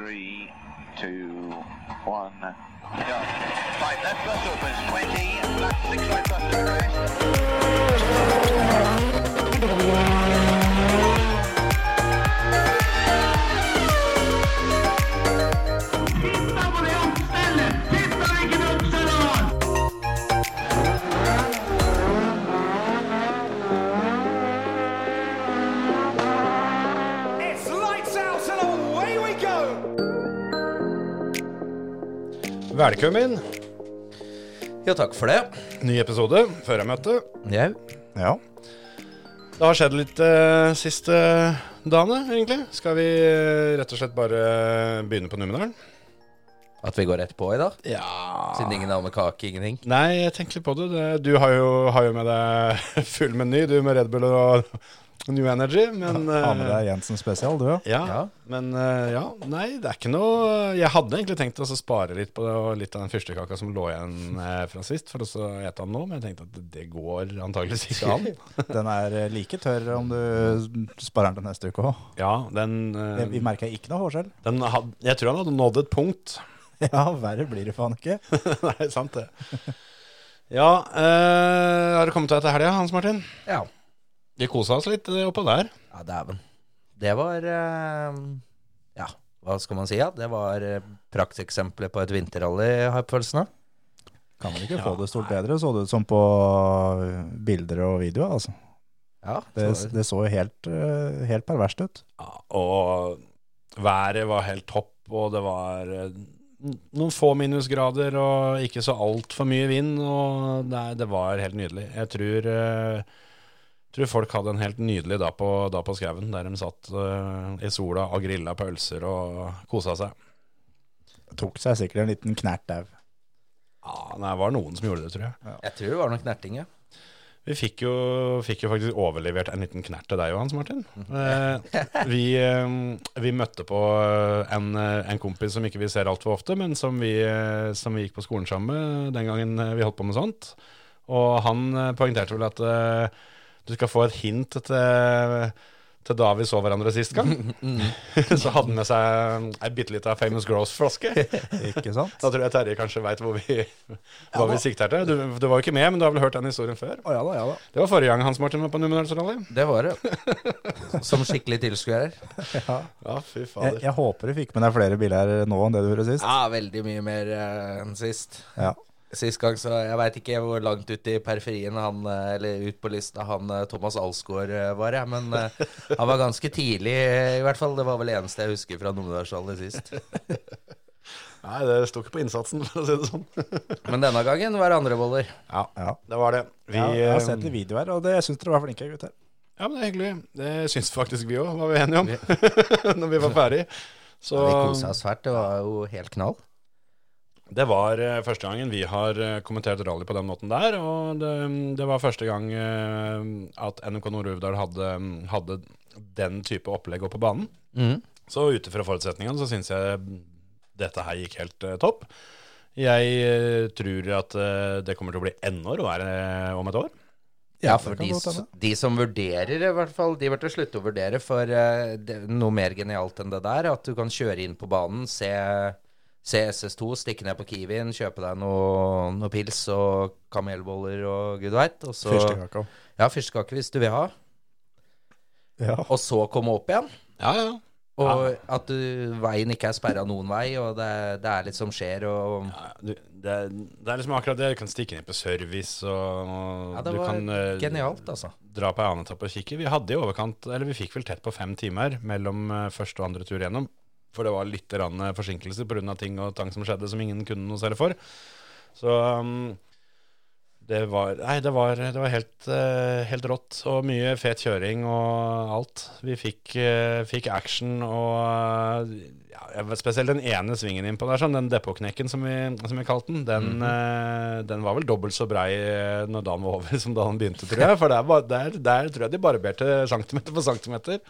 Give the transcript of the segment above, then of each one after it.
Three, two, one. Go. Right, left bus opens 20, left six right bus to Velkommen. Ja, takk for det. Ny episode før jeg møtte. Jau. Ja. Det har skjedd litt uh, siste dagene, egentlig. Skal vi uh, rett og slett bare begynne på Numedalen? At vi går rett på i dag? Ja Siden ingen med kake, ingenting. Nei, jeg tenker litt på det. det du har jo, har jo med deg full meny, du med Red Bull og New Energy, men Ha med eh, deg Jensen spesial, du ja, Ja. men eh, ja, nei, det er ikke noe Jeg hadde egentlig tenkt å spare litt på det, og litt av den fyrstekaka som lå igjen eh, fra sist, for å så ete den nå, men jeg tenkte at det går antakeligvis ikke an. Den er eh, like tørr om du sparer den til neste uke òg. Ja, den, eh, Vi merka ikke noe hårskjell. den had, Jeg tror han hadde nådd et punkt. Ja, verre blir det faen ikke. Nei, sant det. Ja, øh, har det kommet deg til helga, Hans Martin? Ja. Vi kosa oss litt eh, oppå der. Ja, dæven. Det var eh, Ja, hva skal man si? Ja? Det var eh, prakteksempler på et vinterrally, har jeg følelsen av. Kan vel ikke få det stort bedre, så det ut som på bilder og videoer. Altså. Ja, Det, så, det så jo helt, helt perverst ut. Ja, og været var helt topp, og det var noen få minusgrader og ikke så altfor mye vind. Og det, det var helt nydelig. Jeg tror, eh, tror folk hadde en helt nydelig dag på, dag på skauen, der de satt uh, i sola og grilla pølser og kosa seg. Tok seg sikkert en liten knert au. Ja, det var noen som gjorde det, tror jeg. jeg tror det var noe knerting, ja. Vi fikk jo, fikk jo faktisk overlevert en liten knert til deg og Hans Martin. Eh, vi, eh, vi møtte på en, eh, en kompis som ikke vi ser altfor ofte, men som vi, som vi gikk på skolen sammen med den gangen vi holdt på med sånt. Og han poengterte vel at eh, du skal få et hint til, til da vi så hverandre sist gang. Så hadde han med seg ei bitte lita Famous Gross-flaske. Ikke sant? Da tror jeg Terje kanskje veit hvor vi, hva vi sikter til. Du, du var jo ikke med, men du har vel hørt den historien før? Å ja da, ja da. Det var forrige gang Hans Martin var på Numedalsrally. Det var det. Som skikkelig tilskuer. Ja. Ja, fy Jeg, jeg håper du fikk med deg flere biler nå enn det du gjorde sist. Ja, veldig mye mer eh, enn sist. Ja. Sist gang, så Jeg veit ikke hvor langt ut i periferien han, eh, eller ut på lista han eh, Thomas Alsgaard eh, var, jeg. Men han var ganske tidlig, i hvert fall. Det var vel det eneste jeg husker fra Numedalsrally sist. Nei, det sto ikke på innsatsen, for å si det sånn. Men denne gangen var det andre boller. Ja, Ja. det var det. Vi, ja, jeg har sett litt videoer, og det jeg syns dere var flinke gutter. Ja, men det er hyggelig. Det syns faktisk vi òg, var vi enige om. Når vi var ferdig. Så Vi kosa oss fælt. Det var jo helt knall. Det var eh, første gangen vi har eh, kommentert rally på den måten der. Og det, det var første gang eh, at NMK Nord-Uvdal hadde, hadde den type opplegg opp på banen. Mm. Så ut ifra forutsetningene så syns jeg dette her gikk helt topp. Jeg tror at det kommer til å bli enda råere om et år. Ja, for de, de som vurderer, i hvert fall, de burde slutte å vurdere. For det, noe mer genialt enn det der, at du kan kjøre inn på banen, se, se SS2, stikke ned på Kiwien, kjøpe deg noe, noe pils og kamelboller og gud veit. Fyrstekake. Ja, fyrstekake hvis du vil ha. Ja. Og så komme opp igjen. Ja, ja. Og at du, veien ikke er sperra noen vei, og det, det er litt som skjer, og Ja, du, det, det er liksom akkurat det. Du kan stikke ned på service, og Ja, det du var kan eh, genialt, altså. dra på ei annen etappe og kikke. Vi hadde i overkant, eller vi fikk vel tett på fem timer mellom eh, første og andre tur gjennom. For det var litt forsinkelser eh, forsinkelse pga. ting og tang som skjedde som ingen kunne noe særlig for. Så um, det var Nei, det var, det var helt, uh, helt rått. Og mye fet kjøring og alt. Vi fikk, uh, fikk action og ja, Spesielt den ene svingen innpå der, sånn, den depotknekken som vi, som vi kalte den, den, eh, den var vel dobbelt så brei eh, når dagen var over som da den begynte, tror jeg. For der, der, der tror jeg de barberte centimeter for centimeter.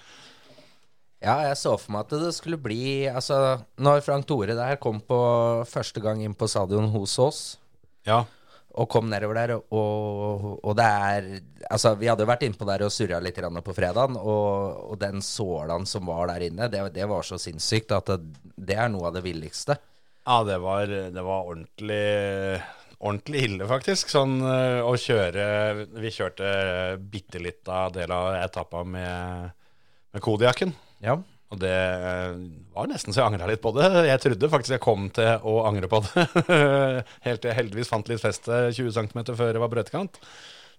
Ja, jeg så for meg at det skulle bli Altså, når Frank Tore der kom på første gang inn på stadion hos oss, Ja. og kom nedover der, og, og det er Altså, vi hadde jo vært innpå der og surra litt grann på fredagen, og, og den sålaen som var der inne, det, det var så sinnssykt at det, det er noe av det villigste. Ja, det var, det var ordentlig, ordentlig ille, faktisk. Sånn eh, å kjøre Vi kjørte bitte litt av del av etappa med, med Kodiaken. Ja. Og det eh, var nesten så jeg angra litt på det. Jeg trodde faktisk jeg kom til å angre på det. Helt til jeg heldigvis fant litt feste 20 cm før det var brøytekant.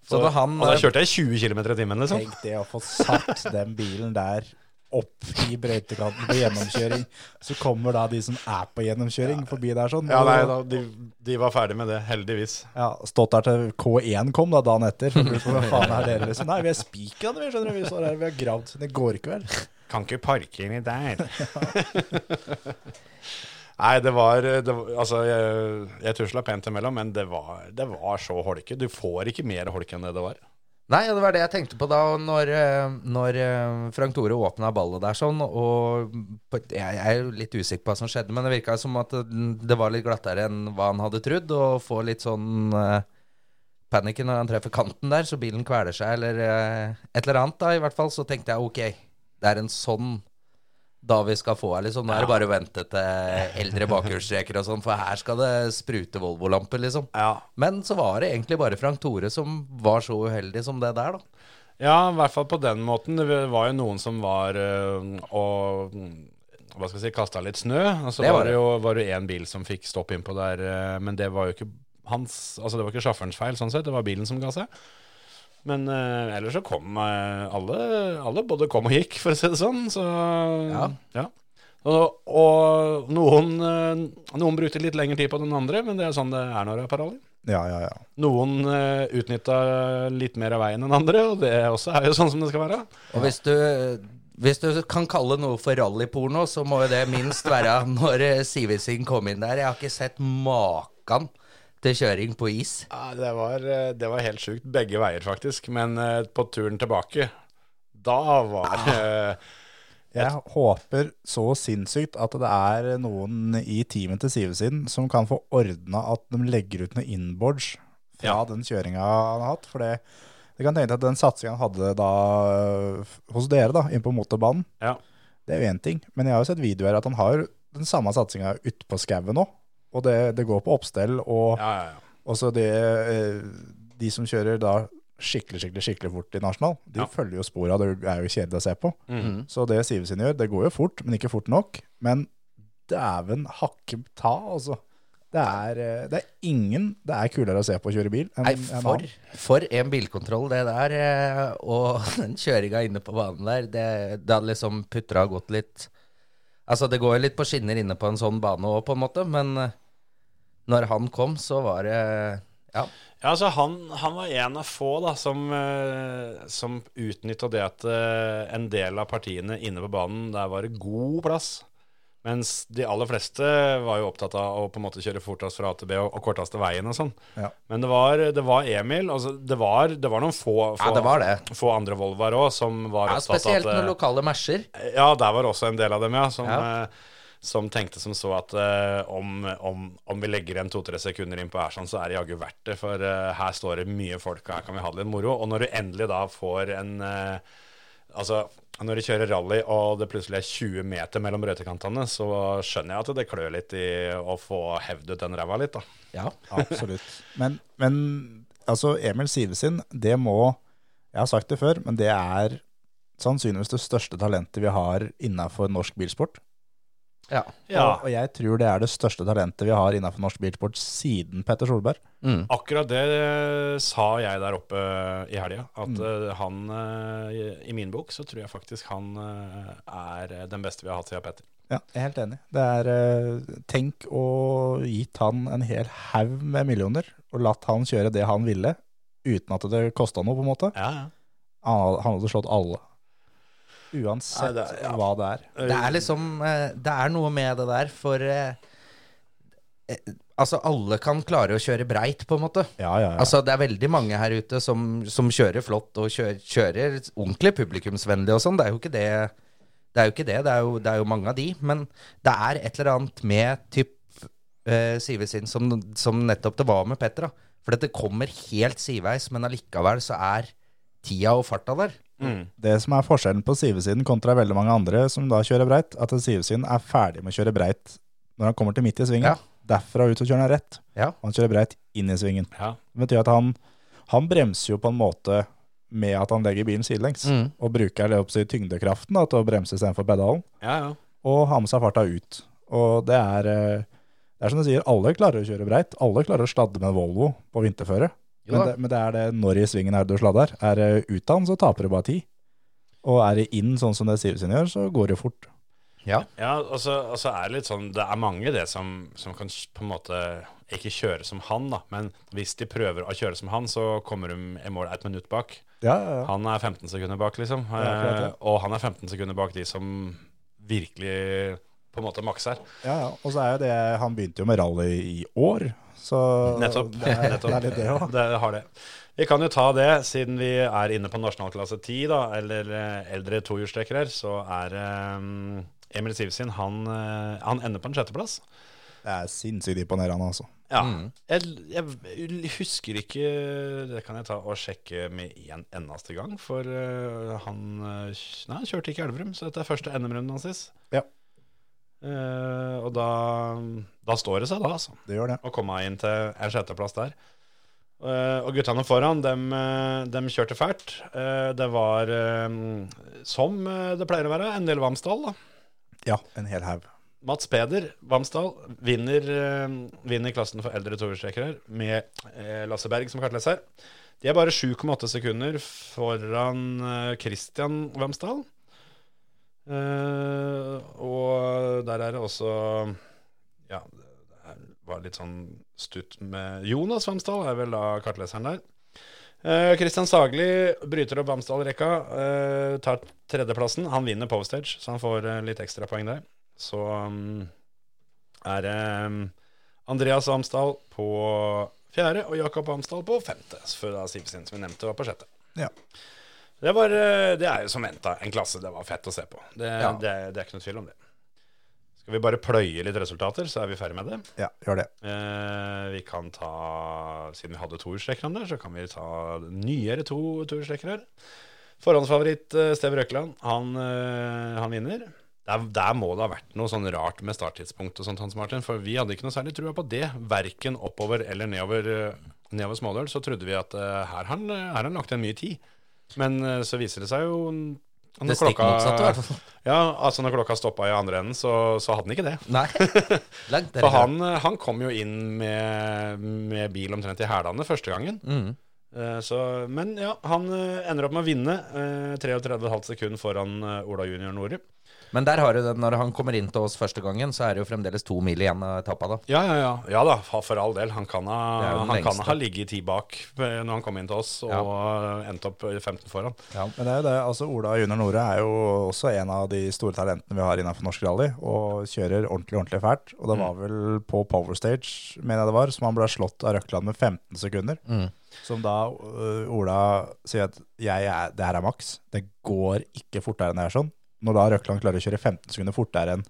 Så da han, og da eh, kjørte jeg 20 km i timen, liksom. Tenk det å få satt den bilen der opp i brøytekanten på gjennomkjøring. Så kommer da de som er på gjennomkjøring, forbi der sånn. Ja, nei, da, de, de var ferdig med det, heldigvis. Ja, stått der til K1 kom da dagen etter. For på, Hva faen er dere liksom? Nei, vi er spikra, vi skjønner du. Vi står her, vi har gravd. Det går ikke vel? Kan ikke parke inni der. Nei, det var, det var Altså, jeg, jeg tusla pent imellom, men det var, det var så holke. Du får ikke mer holke enn det det var. Nei, det var det jeg tenkte på da når, eh, når eh, Frank Tore åpna ballet der sånn, og jeg er jo litt usikker på hva som skjedde, men det virka som at det, det var litt glattere enn hva han hadde trodd, og få litt sånn uh, panikken når han treffer kanten der, så bilen kveler seg, eller uh, et eller annet da, i hvert fall, så tenkte jeg ok, det er en sånn da vi skal få her, liksom. Nå er det bare å vente til eldre bakhjulstreker og sånn, for her skal det sprute Volvo-lamper, liksom. Ja. Men så var det egentlig bare Frank Tore som var så uheldig som det der, da. Ja, i hvert fall på den måten. Det var jo noen som var øh, og hva skal jeg si, kasta litt snø. Og så Det var var det det. jo var det én bil som fikk stopp innpå der, øh, men det var jo ikke hans Altså det var ikke sjåførens feil, sånn sett. Det var bilen som ga seg. Men uh, ellers så kom uh, alle, alle både kom og gikk, for å si det sånn. Så Ja. ja. Og, og noen, uh, noen brukte litt lengre tid på den andre, men det er sånn det er når det er parallell. Ja, ja, ja. Noen uh, utnytta litt mer av veien enn andre, og det også er jo sånn som det skal være. Og hvis du, hvis du kan kalle noe for rallyporno, så må jo det minst være når eh, kom inn der. Jeg har ikke sett maken til kjøring på is. Ja, det, var, eh, det var helt sjukt. Begge veier, faktisk. Men uh, på turen tilbake, da var eh, Jeg håper så sinnssykt at det er noen i teamet til Sivesin som kan få ordna at de legger ut noen inboards fra Ja. den kjøringa han har hatt. For det, det kan tenke at den satsinga han hadde da hos dere, da, inn på motorbanen, Ja. det er jo én ting. Men jeg har jo sett videoer at han har den samme satsinga utpå skauen nå. Og det, det går på oppstell, og Ja, ja, ja. også det eh, De som kjører da skikkelig, skikkelig skikkelig fort i nasjonal, de Ja. følger jo spora. Det er jo kjedelig å se på. Mhm. Så det Sivesen gjør, det går jo fort, men ikke fort nok. Men dæven hakke ta, altså. Det er, eh, det er ingen det er kulere å se på å kjøre bil enn Nei, annen. for, en bilkontroll det der. eh, Og den kjøringa inne på banen der, det, det hadde liksom putra og gått litt Altså, det går jo litt på skinner inne på en sånn bane òg, på en måte, men når han kom, så var det Ja. Ja, altså han, han var en av få da, som, uh, som utnytta det at eh, en del av partiene inne på banen, der var det god plass. Mens de aller fleste var jo opptatt av å på en måte kjøre fortest fra A til B og, og korteste veien og sånn. Ja. Men det var, det var Emil. Altså det, var, det var noen få, få, Ja, det var få andre Volvoer òg som var ja opptatt spesielt av at Spesielt noen lokale matcher. Ja, der var også en del av dem, ja. Som, Ja. Som tenkte som så at uh, om, om, om vi legger igjen to-tre sekunder inn på Ersan, så er det jaggu verdt det. For uh, her står det mye folk, og her kan vi ha det litt moro. Og når du endelig da får en uh, Altså, når du kjører rally og det plutselig er 20 meter mellom brøytekantene, så skjønner jeg at det klør litt i å få hevd ut den ræva litt, da. Ja. Absolutt. Men, men altså, Emil Sivesin, det må Jeg har sagt det før, men det er sannsynligvis det største talentet vi har innafor norsk bilsport. Ja. Og, og jeg tror det er det største talentet vi har innenfor norsk bilsport siden Petter Solberg. Mm. Akkurat det eh, sa jeg der oppe i helga. At mm. han eh, i- I min bok så tror jeg faktisk han eh, er den beste vi har hatt siden Petter. Ja, jeg er helt enig. Det er eh, Tenk å gitt han en hel haug med millioner, og latt han kjøre det han ville, uten at det kosta noe, på en måte. Ja, ja. Han, han hadde slått alle. Uansett Nei, det er- ja. hva det er. Det er liksom eh, Det er noe med det der, for eh, eh, Altså, alle kan klare å kjøre breit, på en måte. Ja, ja, ja. Altså, det er veldig mange her ute som, som kjører flott og kjører, kjører ordentlig publikumsvennlig og sånn. Det er jo ikke det. Det er jo ikke det. Det er jo, det er jo mange av de. Men det er et eller annet med typ eh, Sivesin som, som nettopp det var med Petter. For dette kommer helt sideveis, men allikevel så er tida og farta der. Mm. Det som er forskjellen på sivesiden kontra veldig mange andre som da kjører breit, at sivesiden er ferdig med å kjøre breit når han kommer til midt i svingen. Ja. Derfra ut så kjører han rett. Ja. Han kjører breit inn i svingen. Ja. Det betyr at han, han bremser jo på en måte med at han legger bilen sidelengs. Mm. Og bruker det opp til tyngdekraften da, til å bremse istedenfor pedalen. ja, ja. Og har med seg farta ut. Og det er, eh, det er som du sier, alle klarer å kjøre breit. Alle klarer å sladde med Volvo på vinterføre. Jo Men det, men det er det når i svingen er det du sladder. Er det ut av den, så taper du bare tid. Og er det inn sånn som det Sivertsen gjør, så går det fort. Ja. Ja, og så og så er det litt sånn Det er mange det som, som kan på en måte ikke kjøre som han, da. Men hvis de prøver å kjøre som han, så kommer de i mål et minutt bak. Ja, ja, ja. Han er 15 sekunder bak, liksom. Klart. Eh, og han er 15 sekunder bak de som virkelig på en måte makser. ja, ja. Og så er jo det Han begynte jo med rally i år, så Nettopp. Det er, Nettopp. det er det òg. Det har det. Vi kan jo ta det, siden vi er inne på nasjonalklasse 10, da, eller eh, eldre tohjulstrekkere, så er um, Emil Sivsin han, eh, han ender på en sjetteplass. Det er sinnssykt imponerende, altså. Ja. Mm. Jeg, jeg husker ikke Det kan jeg ta og sjekke med en eneste gang. For uh, han Nei, han kjørte ikke i Elverum, så dette er første NM-runden hans. Ja. Eh, og da, da står det seg, da, altså. Det gjør det. Å komme inn til en sjetteplass der. Uh, og guttene foran, dem, eh, dem kjørte fælt. Uh, det var, som det pleier å være, en del Vamsdal, da. Ja, en hel haug. Mats Peder, Vamsdal, vinner, vinner klassen for eldre tohjulstrekkere med Lasse Berg som kartleser. De er bare 7,8 sekunder foran Christian Vamsdal. Eh, og der er det også Ja, det var litt sånn stutt med Jonas Vamsdal, er vel da kartleseren der. Kristian uh, Sagli bryter opp Vamsdal-rekka, uh, tar tredjeplassen. Han vinner Postage, så han får eh, litt ekstrapoeng der. Så um, er det um, Andreas Vamsdal på fjerde og Jakob Vamsdal på femte. Før da Sivsin, som vi nevnte, var på sjette. Ja. Det, var, eh, det er jo som venta en klasse det var fett å se på. Det, Ja. det, det er ikke noe tvil om det. Skal vi bare pløye litt resultater, så er vi ferdig med det. Ja, gjør det. Eh, vi kan ta Siden vi hadde to tohjulstrekkerne der, så kan vi ta nyere to tohjulstrekkere. Forhåndsfavoritt eh, Steve Røkland, han, eh, han vinner. Der, der må det ha vært noe sånn rart med starttidspunkt og sånt, Hans Martin. For vi hadde ikke noe særlig trua på det. Verken oppover eller nedover, nedover Smådøl Så trodde vi at han, her har han lagt igjen mye tid. Men eh, så viser det seg jo når hvert fall. Ja, altså når klokka stoppa i andre enden, så, så hadde han ikke det. Nei. Langt For han, eh, han kom jo inn med, med bil omtrent i hælene første gangen. Mm. Eh, Så, men ja, han ender opp med å vinne. eh, 33,5 sekunder foran Ola Junior Nore. Men der har du det, når han kommer inn til oss første gangen, så er det jo fremdeles to mil igjen av etappa, da. Ja, ja, ja. Ja da, for all del. Han kan ha, den han kan ha ligget ti bak når han kom inn til oss, og Ja. endte opp eh, 15 foran. Men det er jo det, altså Ola Junior Nore er jo også en av de store talentene vi har innenfor norsk rally, og kjører ordentlig, ordentlig fælt. Og det var vel på Power Stage, mener jeg det var, som han ble slått av Røkland med 15 sekunder. Mm. Som da uh, Ola sier at jeg er, det her er maks. Det går ikke fortere enn det er sånn. Når da Røkland klarer å kjøre 15 sekunder fortere enn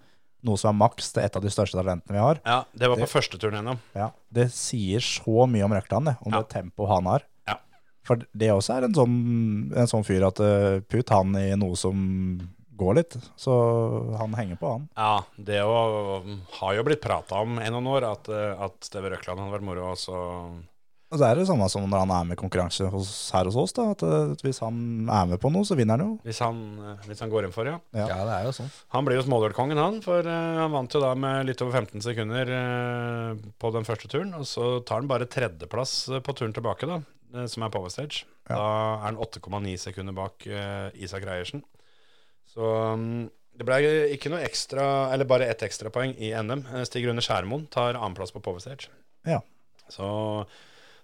noe som er maks til et av de største talentene vi har, Ja, Det var på Det- første turen gjennom. ja, det sier så mye om Røkland, det, om Ja. det tempoet han har. Ja. For det også er en sånn, en sånn fyr at uh, putt han i noe som går litt, så han henger på han. Ja, det å, har jo blitt prata om en og noen år, at, eh, at Steve Røkland hadde vært moro. Og så Og så er det samme som når han er med i konkurranse hos, her hos oss, da, at uh, hvis han er med på noe, så vinner han jo. hvis han, eh, hvis han går inn for, ja. Ja. Ja, det er jo sånn. Han blir jo smådølkongen, han. For eh, han vant jo da med litt over 15 sekunder eh, på den første turen. Og så tar han bare tredjeplass eh, på turen tilbake, da, eh, som er power stage. Ja. Da er han 8,9 sekunder bak eh, Isak Reiersen. Så mm, det ble ikke noe ekstra, eller bare ett ekstrapoeng i NM. Eh, Stig Rune Skjærmoen tar annenplass på power stage. Ja. Så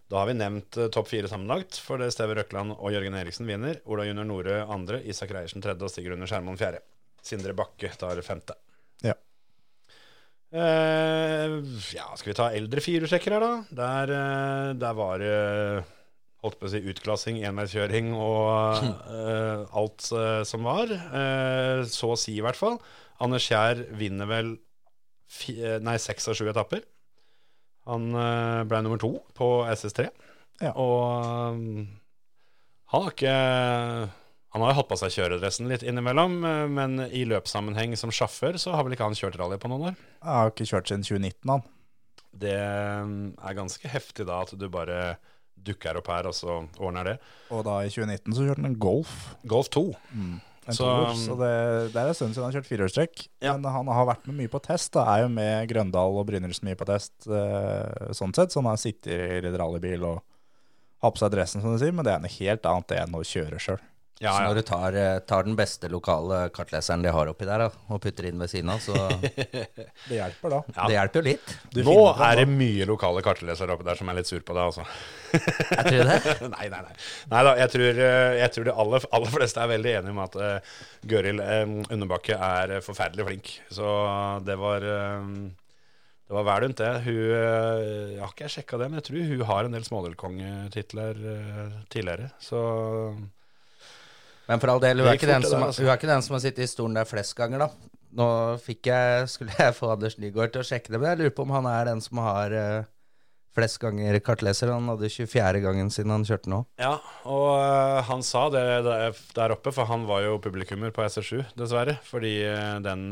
da har vi nevnt eh, topp fire sammenlagt, for det Steve Røkland og Jørgen Eriksen vinner. Ola Junior Nore andre, Isak Reiersen tredje og Stig Under Skjermoen fjerde. Sindre Bakke tar femte. Ja. Uh, ja, skal vi ta eldre firehjulstrekker her, da? Der, uh, der var det holdt på å si utklassing, enveiskjøring og uh, alt som var. Så å si, i hvert fall. Anders Kjær vinner vel nei, seks av sju etapper. Han eh, ble nummer to på SS3. Ja. Og eh, han har ikke Han har hatt på seg kjøredressen litt innimellom, eh, men i løpssammenheng som sjåfør så har vel ikke han kjørt rally på noen år. Jeg har ikke kjørt siden 2019, han. Det er ganske heftig da at du bare dukker opp her, og så ordner det. Og da i 2019 så kjørte han en Golf. Golf 2. En Så- toer, så det, det er en stund siden han har kjørt firehjulstrekk. Ja. Men han har vært med mye på test. Da. Er jo med Grøndal og Brynildsen mye på test eh, sånn sett. Så han har sittet i rallybil og har på seg dressen, som du sier. Men det er noe helt annet enn å kjøre sjøl. Ja, Så når du tar, eh, tar den beste lokale kartleseren de har oppi der, da, og putter inn ved siden av, så Det hjelper, da. Ja. det hjelper jo litt. Du Nå er det mye lokale kartlesere oppi der som er litt sur på deg, altså. Jeg tror det. nei, nei, nei. Nei da, jeg tror, eh, jeg tror de aller, aller fleste er veldig enige om at uh, Gøril um, Underbakke er forferdelig flink. Så det var um, det var vel rundt det. Hun Jeg har ikke sjekka det, men jeg tror hun har en del smådelkongetitler uh, tidligere. Så Men for all del, hun er ikke den som, der, altså. hun er ikke den som har sittet i stolen der flest ganger, da. Nå fikk jeg, skulle jeg få Anders Nygaard til å sjekke det, men jeg lurer på om han er den som har uh, flest ganger kartleser. Han hadde 24. gangen siden han kjørte nå. Ja, og uh, han sa det der, oppe, for han var jo publikummer på SR7, dessverre. Fordi uh, den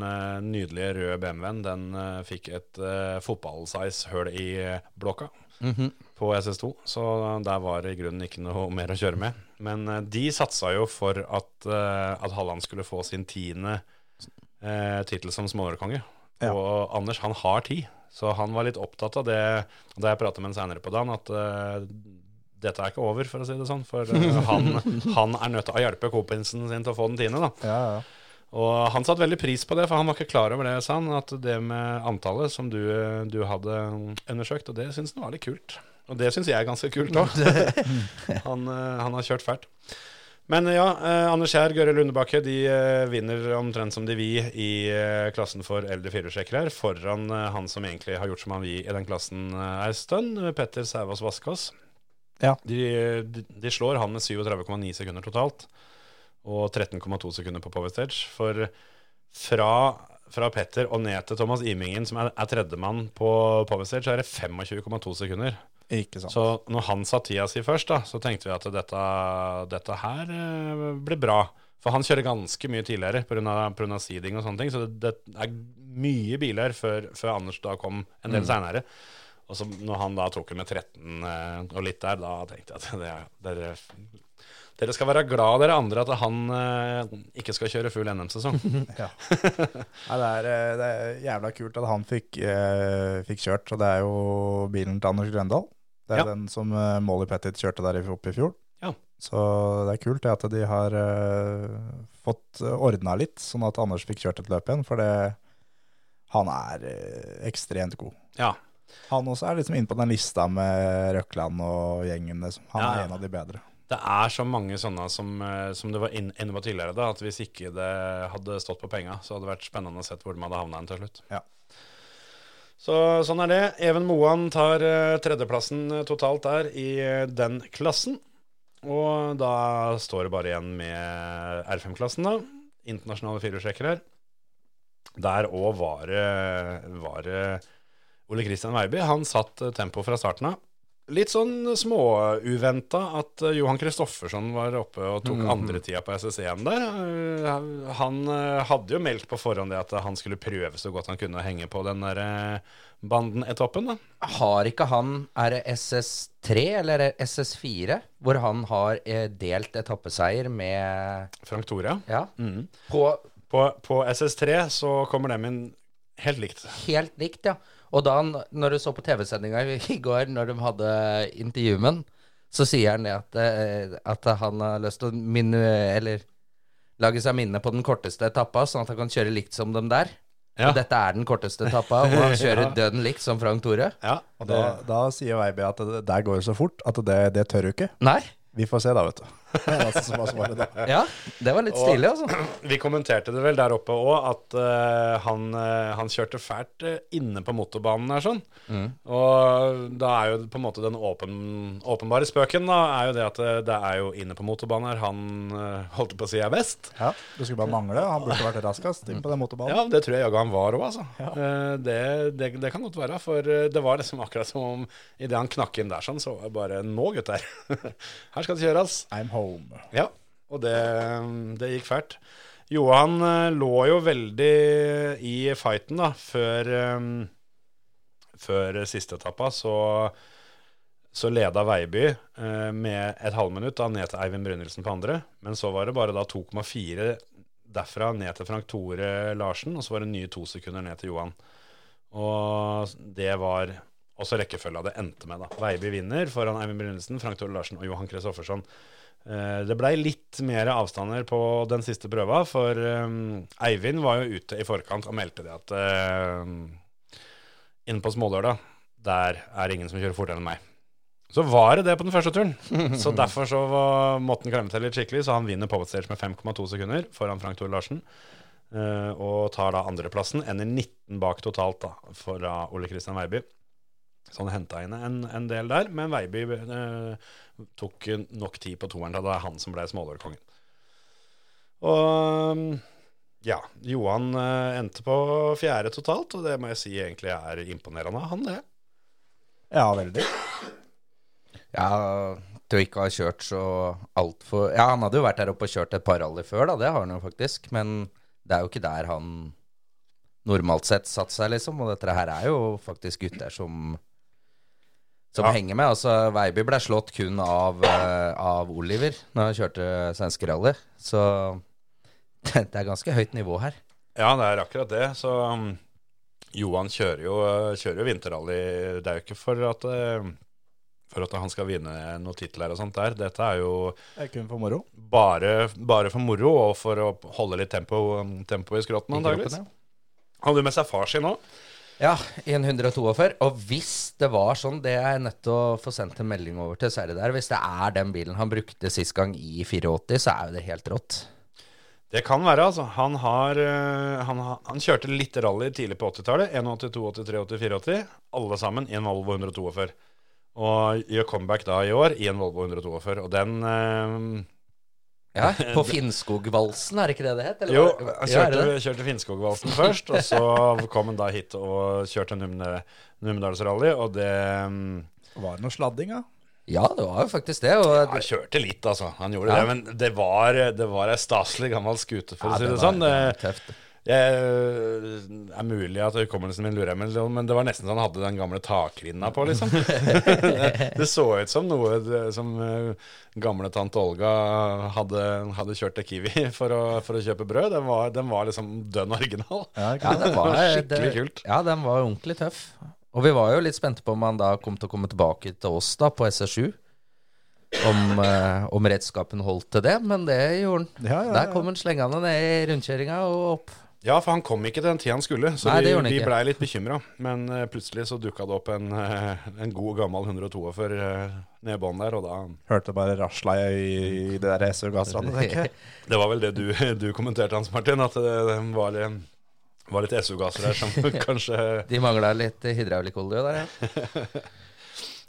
nydelige røde BMW-en, den fikk et uh, fotballsize høl i blokka på SS2. Så der var det i grunnen ikke noe mer å kjøre med. Men eh, de satsa jo for at, uh, at Halland skulle få sin tiende uh, tittel som smålerkonge. Ja. Og Anders, han har ti. Så han var litt opptatt av det da jeg pratet med ham senere på dagen, at uh, dette er ikke over, for å si det sånn. For uh, han, han er nødt til å hjelpe kompisen sin til å få den tiende. da. Ja, ja. Og han satte veldig pris på det, for han var ikke klar over det, sa han. At det med antallet som du, du hadde undersøkt, og det syns han var litt kult. Og det syns jeg er ganske kult òg. han, eh, han har kjørt fælt. Men ja, eh, Anders Kjær, Gøre Lundebakke de eh, vinner omtrent som de vi i klassen for eldre firehjulstrekkere, foran han som egentlig har gjort som han vi i den klassen eh, ei stund, Petter Sævaas Vaskås. Ja. De, de, de slår han med 37,9 sekunder totalt, og 13,2 sekunder på Power Stage. For fra, fra Petter og ned til Thomas Imingen, som er, er tredjemann på Power Stage, så er det 25,2 sekunder. Ikke sant. Så når han sa tida si først, da, så tenkte vi at dette, dette her eh, blir bra. For han kjører ganske mye tidligere pga. seeding og sånne ting. Så det, det er mye biler før, før Anders da kom en del seinere. Og så når han da tok det med 13 eh, og litt der, da tenkte jeg at det, dere, dere skal være glad dere andre at han eh, ikke skal kjøre full NM-sesong. Ja. Nei, det, er, eh, det er jævla kult at han fikk, eh, fikk kjørt. Og det er jo bilen til Anders Grøndal. Det er Ja. den som uh, Molly Pettit kjørte der oppe i fjor. Ja. Så det er kult det at de har uh, fått ordna litt, sånn at Anders fikk kjørt et løp igjen. For det, han er uh, ekstremt god. Ja. Han også er liksom inne på den lista med Røkland og gjengen. Liksom. Han Ja, er en av de bedre. Det er så mange sånne som, eh, som det var inne på tidligere, da, at hvis ikke det hadde stått på penga, så hadde det vært spennende å se hvor de hadde havna til slutt. Ja. Så sånn er det. Even Moan tar uh, tredjeplassen eh, totalt der i uh, den klassen. Og da står det bare igjen med R5-klassen, da. Internasjonale firehjulstrekker her. Der òg var det Ole Kristian Weiby. Han satt tempo fra starten av. Litt sånn småuventa at eh, Johan Kristoffersson var oppe og tok andretida på SS1 der. Eh, Han eh, hadde jo meldt på forhånd det at han skulle prøve så godt han kunne å henge på den der Banden-etappen. da. Har ikke han Er det SS3 eller er SS4? Hvor han har delt etappeseier med Frank Tore. Ja. Mm. På På, på SS3 så kommer dem inn helt likt. helt likt, ja. Og da, han- når du så på TV-sendinga i går, når de hadde intervju med han, så sier han det at, eh, at han har lyst til å minne Eller lage seg minne på den korteste etappa, sånn at han kan kjøre likt som dem der. Ja. Og dette er den korteste etappa, og han kjører døden likt som Frank Tore. Ja, Og da, da sier Veiby at det der går det så fort at det, det tør du ikke. Nei? Vi får se da, vet du. Det altså som var svaret da. Ja, det var litt stilig, altså. Vi kommenterte det vel der oppe òg, at uh, han, uh, han kjørte fælt eh, inne på motorbanen her sånn. Og da er jo på en måte den åpen, åpenbare spøken da, er jo det at det er jo inne på motorbanen her han holdt på å si er best. Ja, Det skulle bare mangle. Han burde vært raskest inn på den motorbanen. Ja, det tror jeg jaggu han var òg, altså. Eh, det, det, det kan godt være, for det var liksom akkurat som om idet han knakk inn der sånn, så var det bare Nå, gutter! Her skal det kjøres. I'm home. Ja. Og det, det gikk fælt. Johan eh, lå jo veldig i fighten da, før, eh, før siste etappa. Så, så leda Veiby eh, med et halvminutt da, ned til Eivind Brynildsen på andre. Men så var det bare da 2,4 derfra ned til Frank Tore Larsen, og så var det nye to sekunder ned til Johan. Og det var også rekkefølga det endte med. da. Veiby vinner foran Eivind Brynildsen, Frank Tore Larsen og Johan Kristoffersson. Eh, Det blei litt mer avstander på den siste prøva, for eh, Eivind var jo ute i forkant og meldte det at uh, inne på Smålørdag, der er ingen som kjører fortere enn meg. Så var det det på den første turen. Så derfor så var, måtte han klemme til litt skikkelig, så han vinner Power Stage med 5,2 sekunder foran Frank Tore Larsen. eh, og tar da andreplassen. Ender 19 bak totalt da, fra Ole Kristian Veiby. Så han henta inn en, en del der, men Veiby eh, tok nok tid på toeren til at det er han som ble smålårkongen. Og ja, Johan eh, endte på fjerde totalt, og det må jeg si egentlig er imponerende av han, det. Ja, veldig. Ja, til å ikke ha kjørt så altfor Ja, han hadde jo vært der oppe og kjørt et par rally før, da. Det har han jo faktisk. Men det er jo ikke der han normalt sett satt seg, liksom. Og dette her er jo faktisk gutter som som Ja. henger med. Altså, Veiby ble slått kun av, uh, av Oliver når han kjørte svenske rally. Så det er ganske høyt nivå her. Ja, det er akkurat det. Så um, Johan kjører jo, kjører jo vinterrally. Det er jo ikke for at, eh, for at han skal vinne noen titler og sånt der. Dette er jo Det er kun for moro. bare, bare for moro og for å holde litt tempo, tempo i skrotten, antakeligvis. Han Hadde du med seg far sin nå? Ja, i en 142. Og hvis det var sånn, det er jeg nødt til å få sendt en melding over til Sverre der. Hvis det er den bilen han brukte sist gang i 84, så er jo det helt rått. Det kan være, altså. Han, har, eh, han, han kjørte litt rally tidlig på 80-tallet. 182, 83, 84, 80. Alle sammen i en Volvo 142. Og gjør comeback da i år i en Volvo 142. Og den eh, Ja, På Finnskogvalsen, er det ikke det det het? eller Jo, jeg han ja, kjørte, kjørte Finnskogvalsen først, og så kom han da hit og kjørte Numedalsrally, og det mm, Var det noe sladding, da? Ja, det var jo faktisk det. Og Han kjørte litt, altså. Han gjorde Ja. det, men det var, det var ei staselig gammel skute, for Ja, å si det, det var- sånn. det var Det, tøft. Jeg, er mulig at hukommelsen min lurer meg, men det var nesten så han hadde den gamle takrinna på, liksom. det, det så ut som noe det- som eh, gamle tante Olga hadde, hadde kjørt til Kiwi for å, for å kjøpe brød. Den var, den var liksom dønn original. Ja, Ja, det var Skikkelig kult. Ja, den var ordentlig tøff. Og vi var jo litt spente på om han da kom til å komme tilbake til oss da på SR7. Om, eh, om redskapen holdt til det, men det gjorde han. Ja, ja, Der kom han slengende ned i rundkjøringa og opp. Ja, for han kom ikke til den tida han skulle, så Nei, vi, vi blei litt bekymra. Men uh, plutselig så dukka det opp en, uh, en god gammel 142 uh, nede i bånn der, og da Hørte bare rasla i, i det der SU-gassrandet, tenker jeg. Det var vel det du, du kommenterte, Hans Martin, at det, det var, eh, var litt SU-gasser der som kanskje De mangla litt hydraulikkolje der, ja.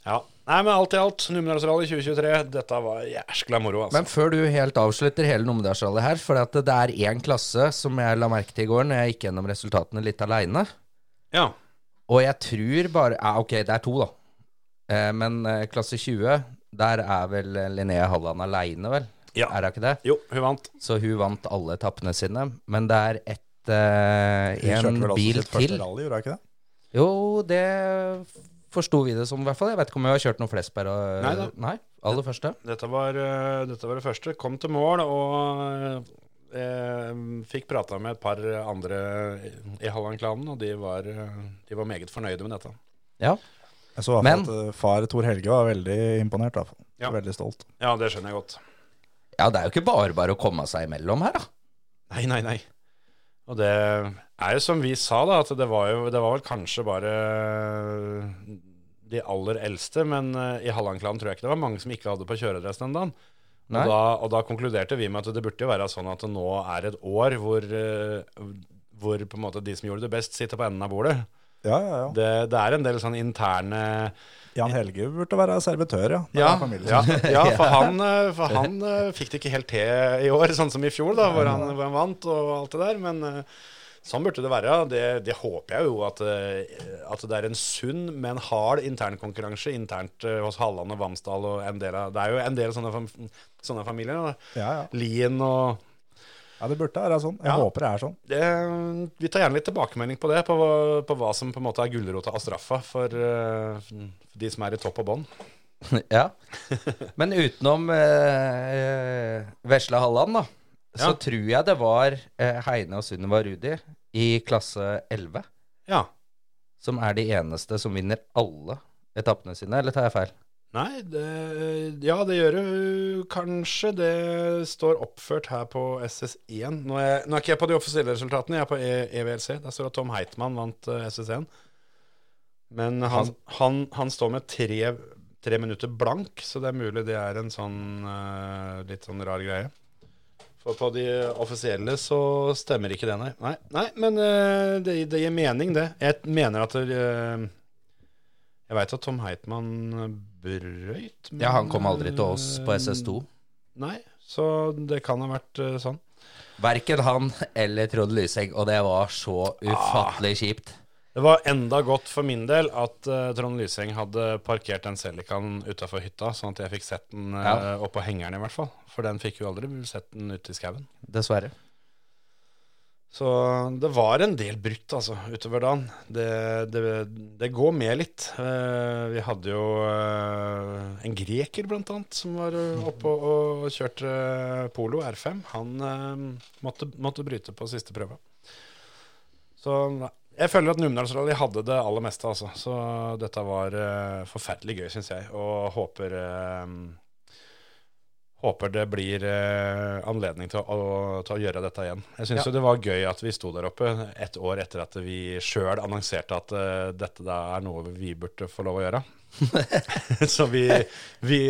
Ja. Nei, men alt i alt, Numedalsrally 2023, dette var jæskla moro, altså. Men før du helt avslutter hele Numedalsrally her, for at det er én klasse som jeg la merke til i går når jeg gikk gjennom resultatene litt aleine. ja. Og jeg tror bare ja, Ok, det er to, da. Eh, men eh, klasse 20, der er vel Linnea Halland aleine, vel? Ja. Er det ikke det? Jo, hun vant. Så hun vant alle etappene sine. Men det er ett eh, Hun kjørte en vel også bil sitt første til. rally, gjorde hun ikke det? Jo, det forsto vi det som, i hvert fall. Jeg vet ikke om vi har kjørt noen Flesberg. Og, Nei da. Nei, aller første. Dette var, eh, dette var det første. Kom til mål og eh, fikk prata med et par andre i, Halland-klanen, og de var, de var meget fornøyde med dette. Ja. Jeg så Men- at eh, far Tor Helge var veldig imponert. i hvert fall. Ja. Veldig stolt. Ja, det skjønner jeg godt. ja, det er jo ikke bare bare å komme seg imellom her, da. Nei, nei, nei. Og det er jo som vi sa, da, at det var jo Det var vel kanskje bare de aller eldste, men eh, i Halland-klanen tror jeg ikke det var mange som ikke hadde på kjøredress den dagen. Og da, og da konkluderte vi med at det burde jo være sånn at det nå er et år hvor, eh, hvor på en måte de som gjorde det best, sitter på enden av bordet. Ja, ja, ja. Det, det er en del sånn interne Jan Helge burde være servitør, ja. Ja, ja, ja for han, eh, for han fikk det ikke helt til i år, sånn som i fjor, da, hvor han, hvor han vant og alt det der. Men Sånn burde det være. Det, det håper jeg jo at, eh, at det er en sunn, men hard internkonkurranse internt eh, hos Halland og Vamsdal. og en del av, Det er jo en del sånne, fam, sånne familier. Da. Ja, ja. Lien og ja, det burde være sånn. Jeg Ja. håper det er sånn. det, Vi tar gjerne litt tilbakemelding på det, på, på hva som på en måte er gulrota og straffa for for de som er i topp og bånn. Ja. Men utenom eh, Vesle Halland, da, så Ja. tror jeg det var eh, Heine og Sunniva Rudi i klasse 11 Ja. som er de eneste som vinner alle etappene sine, eller tar jeg feil? Nei, det, ja, det gjør du kanskje. Det står oppført her på SS1. Nå er, nå er ikke jeg på de offisielle resultatene, jeg er på e EVLC. Der står det at Tom Heitmann vant eh, SS1. Men han, han, han står med tre, tre minutter blank, så det er mulig det er en sånn uh, litt sånn rar greie. For på de offisielle så stemmer ikke det, nei. Nei, nei men uh, det, det gir mening, det. Jeg mener at det, uh, Jeg veit at Tom Heitmann brøyt. men, Ja, han kom aldri til oss på eh, SS2. Nei, så det kan ha vært eh, sånn. Verken han eller Trond Lyseng, og det var så ufattelig kjipt. Det var enda godt for min del at uh, Trond Lyseng hadde parkert den Celicaen utafor hytta, sånn at jeg fikk sett den uh, Ja. oppå hengeren i hvert fall. For den fikk jo aldri sett den ute i skauen. Dessverre. Så det var en del brutt, altså, utover dagen. Det, det, det går med litt. Uh, vi hadde jo uh, en greker, blant annet, som var eh, oppe og, og kjørte polo R5. Han måtte, måtte bryte på siste prøve. Så jeg føler at Numedalsrally hadde det aller meste, altså. Så dette var uh, forferdelig gøy, syns jeg, og håper eh, Håper det blir eh, anledning til å, å, til å gjøre dette igjen. Jeg syns Ja. det var gøy at vi sto der oppe et år etter at vi sjøl annonserte at eh, dette da er noe vi burde få lov å gjøre. så vi, vi,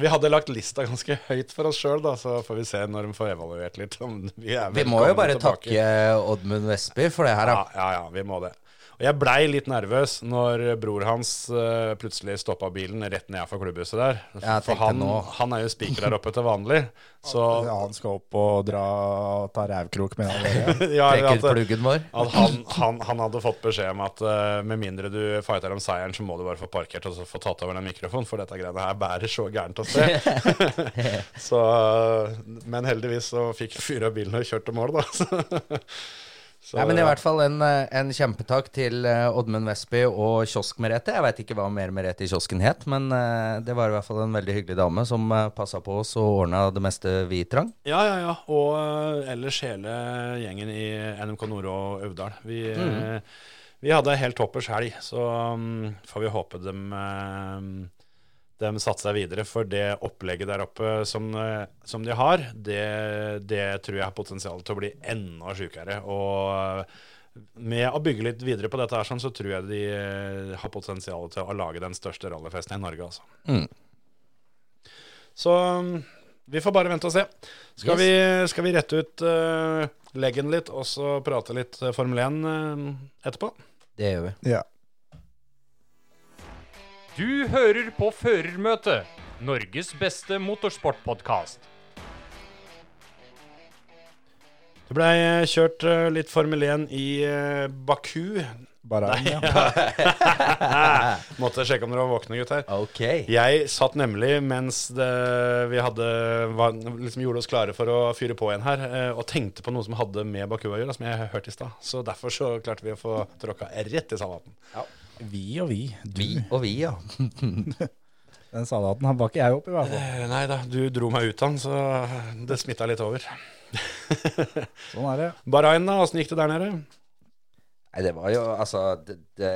vi hadde lagt lista ganske høyt for oss sjøl, da, så får vi se når de får evaluert litt. Om vi Vi må jo bare tilbake. takke Oddmund Vestby for det her, Ja, ja, ja, vi må det. Og jeg blei litt nervøs når bror hans uh, plutselig stoppa bilen rett ned for klubbhuset der. For han, han er jo spiker der oppe til vanlig. Så Ja, han skal opp og dra ta rævkrok med han ja, at, pluggen vår. at han, han, han hadde fått beskjed om at uh, med mindre du fighter om seieren, så må du bare få parkert og så få tatt over den mikrofonen, for dette greiene her bærer så gærent av sted. så, men heldigvis så fikk vi fyra bilen og kjørt til mål, da. Så, Nei, men i hvert fall en, eh, en kjempetakk til eh, Oddmund Vestby og Kiosk-Merete. Jeg veit ikke hva mer Merete i kiosken het, men eh, det var i hvert fall en veldig hyggelig dame som passa på oss og ordna det meste vi trang. Ja, ja, ja. Og ellers hele gjengen i NMK Nord og Øvdal. Vi, mm. vi hadde helt toppers helg, så um, får vi håpe dem, dem satser seg videre. For det opplegget der oppe som, eh, som de har, det, det tror jeg har potensial til å bli enda sjukere. Og med å bygge litt videre på dette, her, sånn, så tror jeg de eh, har potensial til å lage den største rallyfesten i Norge. Altså. Mm. Så vi får bare vente og se. Skal, Yes. vi, skal vi rette ut uh, leggen litt, og så prate litt Formel 1 uh, etterpå? Det gjør vi. Ja. Du hører på Førermøtet, Norges beste motorsportpodkast. Det blei eh, kjørt eh, litt Formel 1 i eh, Baku. Bare ja. Måtte sjekke om dere var våkne, gutter. Ok. Jeg satt nemlig mens det, vi hadde var, liksom gjorde oss klare for å fyre på igjen her, og tenkte på noe som hadde med Baku å gjøre, som jeg hørte i stad. Så derfor så klarte vi å få tråkka rett i salaten. Vi og vi. Du. Vi og vi, ja. Den salaten han var ikke jeg oppi, i hvert fall. Eh, Nei da, du dro meg ut av den, så det smitta litt over. Sånn er det. Bahrain, da? Åssen gikk det der nede? Nei, det var jo altså det, det,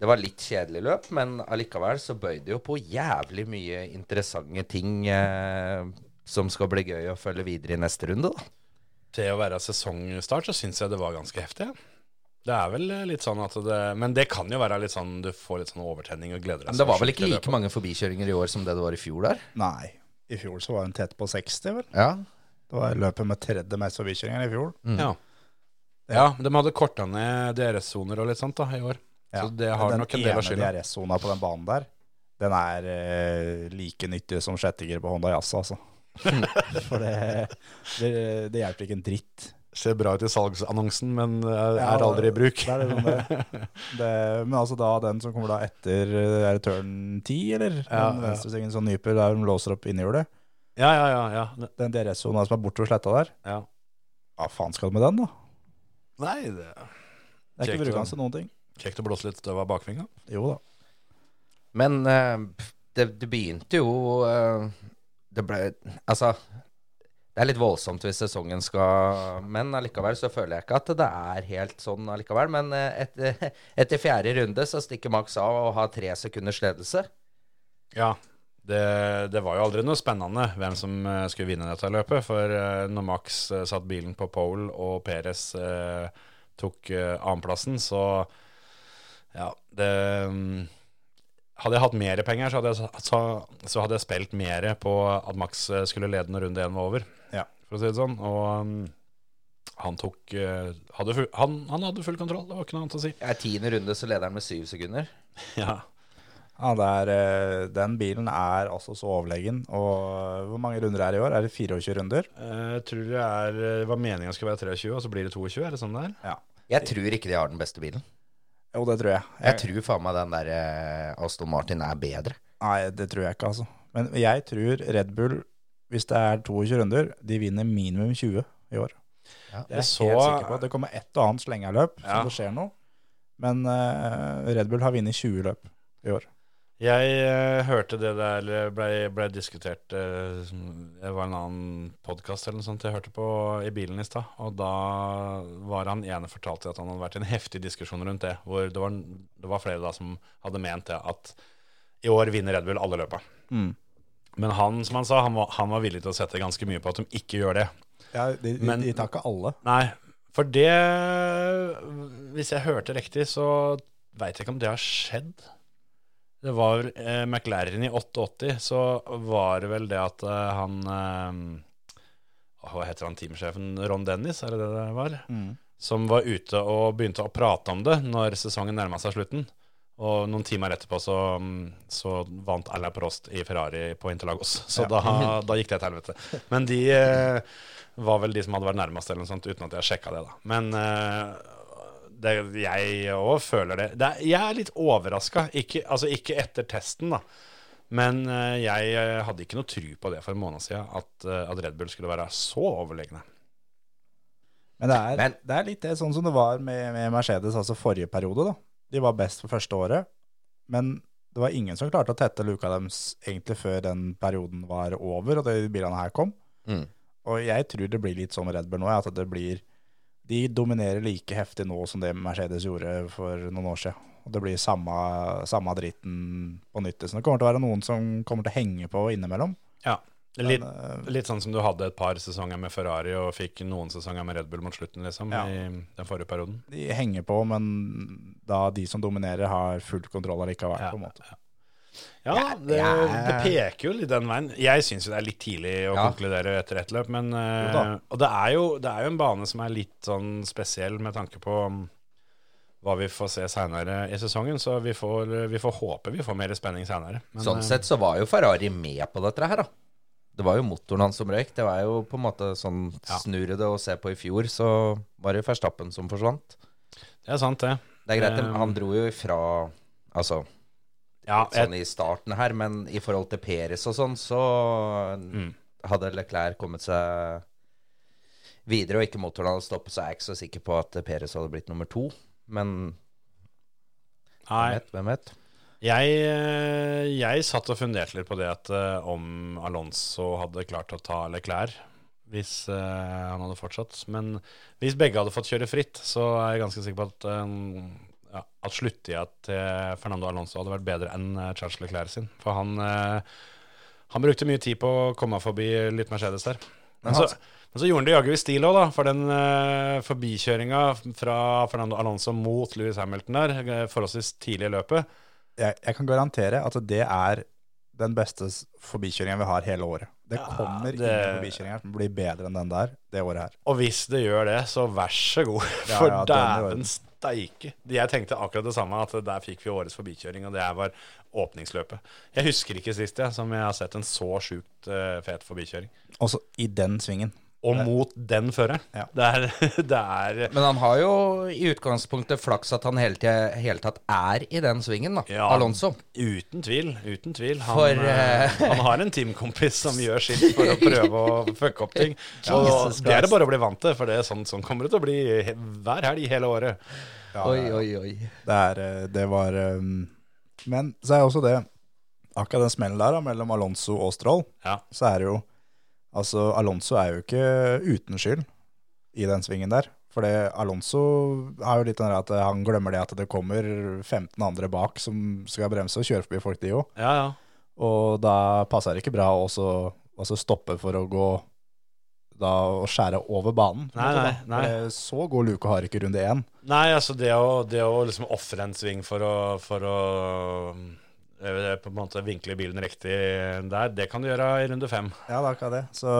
det var litt kjedelig løp, men allikevel så bøy det jo på jævlig mye interessante ting eh, som skal bli gøy å følge videre i neste runde, da. Til å være sesongstart så syns jeg det var ganske heftig. Ja. Det er vel litt sånn at det Men det kan jo være litt sånn du får litt sånn overtenning og gleder deg. Men det var vel ikke like mange forbikjøringer i år som det det var i fjor der? Nei. I fjor så var hun tett på 60, vel? Ja. Det var løpet med tredje mest forbikjøringer i fjor. Ja. ja, de hadde korta ned DRS-soner og litt sånt da i år. Så det har den nok en del av skylda. ene DRS-sona på den banen der, den er eh, like nyttig som sjettinger på Honda Jazz, altså. For det, det, det hjelper ikke en dritt. Ser bra ut i salgsannonsen, men er Ja, er aldri i bruk. Det er liksom det. det. Men altså da den som kommer da etter eh, Er det turn 10, eller? Ja, den ja. venstresvingen som nyper der de låser opp innhjulet. Ja, ja, ja. ja. Den DRS-sona som er bortover sletta der. ja. Hva faen skal du med den, da? Nei, det Det er ikke brukende til noen ting. Kjekt å blåse litt støv av bakvinga. Jo da. Men uh, det, det begynte jo uh, Det ble Altså, det er litt voldsomt hvis sesongen skal Men allikevel så føler jeg ikke at det er helt sånn allikevel. Men eh, etter, etter fjerde runde så stikker Max av og har tre sekunders ledelse. Ja. Det, det var jo aldri noe spennende hvem som eh, skulle vinne dette løpet. For eh, når Max satt bilen på pole og Perez eh, tok annenplassen, så ja, det mm, Hadde jeg hatt mer penger, så hadde jeg, så, så hadde jeg spilt mer på at Max eh, skulle lede når runde én var over. For å si det sånn. Og um, han tok eh, hadde full, han, han hadde full kontroll, det var ikke noe annet å si. I tiende runde så leder han med syv sekunder. Ja. Ja, det er, eh, den bilen er altså så overlegen. Og eh, hvor mange runder er det i år? Er det 24 runder? Eh, Jeg tror det er, var meningen skulle være 23, og så blir det 22. Er det sånn det er? Ja. Jeg tror ikke de har den beste bilen. Jo, det tror jeg. Jeg tror faen meg den der Aston Martin er bedre. Nei, det tror jeg ikke, altså. Men jeg tror Red Bull, hvis det er 22 runder, de vinner minimum 20 i år. Ja. Det er jeg så- helt sikker på. Det kommer ett og annet slengerløp Ja. som det skjer noe. Men uh, Red Bull har vunnet 20 løp i år. Jeg uh, hørte det der ble, ble diskutert uh, Det var en annen podkast eller noe sånt jeg hørte på i bilen i stad. Og da var han ene fortalte at han hadde vært i en heftig diskusjon rundt det. Hvor det var, det var flere da som hadde ment det at i år vinner Red Bull alle løpa. Mm. Men han som han sa, han var, han var villig til å sette ganske mye på at de ikke gjør det. Ja, de, de, Men- de tar ikke alle. Nei, for det Hvis jeg hørte riktig, så veit jeg ikke om det har skjedd. Det var vel eh, McLaren i 88, så var det vel det at eh, han eh, Hva heter han teamsjefen? Ron Dennis, er det det det var? Mm. Som var ute og begynte å prate om det når sesongen nærma seg slutten. Og noen timer etterpå så, mm, så vant Alain Prost i Ferrari på Interlagos. Så Ja. da, da gikk det til helvete. Men de eh, var vel de som hadde vært nærmest, eller noe sånt, uten at jeg sjekka det. da. Men eh, det, jeg òg føler det. det er, jeg er litt overraska. Ikke, altså ikke etter testen, da. Men eh, jeg eh, hadde ikke noe tru på det for en måned siden, at, eh, at Red Bull skulle være så overlegne. Men det er, Men- det er litt det sånn som det var med, med Mercedes, altså forrige periode. da. De var best for første året, men det var ingen som klarte å tette luka deres egentlig før den perioden var over og de bilene her kom. Mm. Og jeg tror det blir litt sånn med Red Bull nå, at det blir De dominerer like heftig nå som det Mercedes gjorde for noen år siden. Og det blir samme, samme dritten på nytt. Så det kommer til å være noen som kommer til å henge på innimellom. Ja, litt, Men, eh, litt sånn som du hadde et par sesonger med Ferrari og fikk noen sesonger med Red Bull mot slutten, liksom, Ja. i den forrige perioden. de henger på, men da de som dominerer, har full kontroll allikevel. Ja, på en måte. Ja, Ja, det, det peker jo litt den veien. Jeg syns jo det er litt tidlig å Ja. konkludere etter ett løp, men eh, Og det er, jo, det er jo en bane som er litt sånn spesiell med tanke på um, hva vi får se seinere i sesongen, så vi får, vi får håpe vi får mer spenning seinere. Sånn sett så var jo Ferrari med på dette her, da. Det var jo motoren hans som røyk. Det var jo på en måte sånn Ja. snurre det å se på i fjor, så var det Verstappen som forsvant. Det er sant, det. Det er greit, Um, han dro jo ifra Altså Ja, sånn i starten her, men i forhold til Peres og sånn, så Mm. hadde Leclerc kommet seg videre, og ikke motoren hadde stoppet, så er jeg ikke så sikker på at Peres hadde blitt nummer to. Men hvem vet? Hvem vet? Jeg, eh, jeg satt og funderte litt på det at eh, om Alonso hadde klart å ta Leclerc hvis uh, han hadde fortsatt. Men hvis begge hadde fått kjøre fritt, så er jeg ganske sikker på at, eh, ja, at sluttida til Fernando Alonso hadde vært bedre enn Charles Leclerc sin. For han, uh, han brukte mye tid på å komme forbi litt Mercedes der. Men så, men så gjorde han det jaggu i stil òg, da. For den uh, forbikjøringa fra Fernando Alonso mot Louis Hamilton der, forholdsvis tidlig i løpet Jeg, jeg kan garantere at det er den beste forbikjøringen vi har hele året. Det Ja, kommer det- ingen forbikjøringer som blir bedre enn den der det året her. Og hvis det gjør det, så vær så god. For ja, ja, dæven steike. Jeg tenkte akkurat det samme, at der fikk vi årets forbikjøring, og det her var åpningsløpet. Jeg husker ikke sist jeg, som jeg har sett en så sjukt uh, fet forbikjøring. Også i den svingen. Og mot den føreren. Ja. Det er, det er Men han har jo i utgangspunktet flaks at han hele, tida- hele tatt er i den svingen, da. Ja. Alonso. Uten tvil. uten tvil Han, For, eh, han har en teamkompis som gjør sitt for å prøve å fucke opp ting. Og Jesus det er det bare å bli vant til, for det er sånn, sånn kommer det til å bli hver helg hele året. Ja, Oi, oi, oi. Det, er, eh, det var um, Men så er også det Akkurat den smellen der da, mellom Alonso og Stroll, Ja. så er det jo Altså, Alonso er jo ikke uten skyld i den svingen der. For Alonso har jo litt den at han glemmer det at det kommer 15 andre bak som skal bremse og kjøre forbi folk, de òg. Ja, ja. Og da passer det ikke bra å stoppe for å gå da å skjære over banen. Nei, nei, nei. Så god luke har ikke runde én. Nei, altså det å, det å liksom ofre en sving for å, for å på en måte vinkle bilen riktig der, det kan du gjøre i runde fem. Ja, det er akkurat det. Så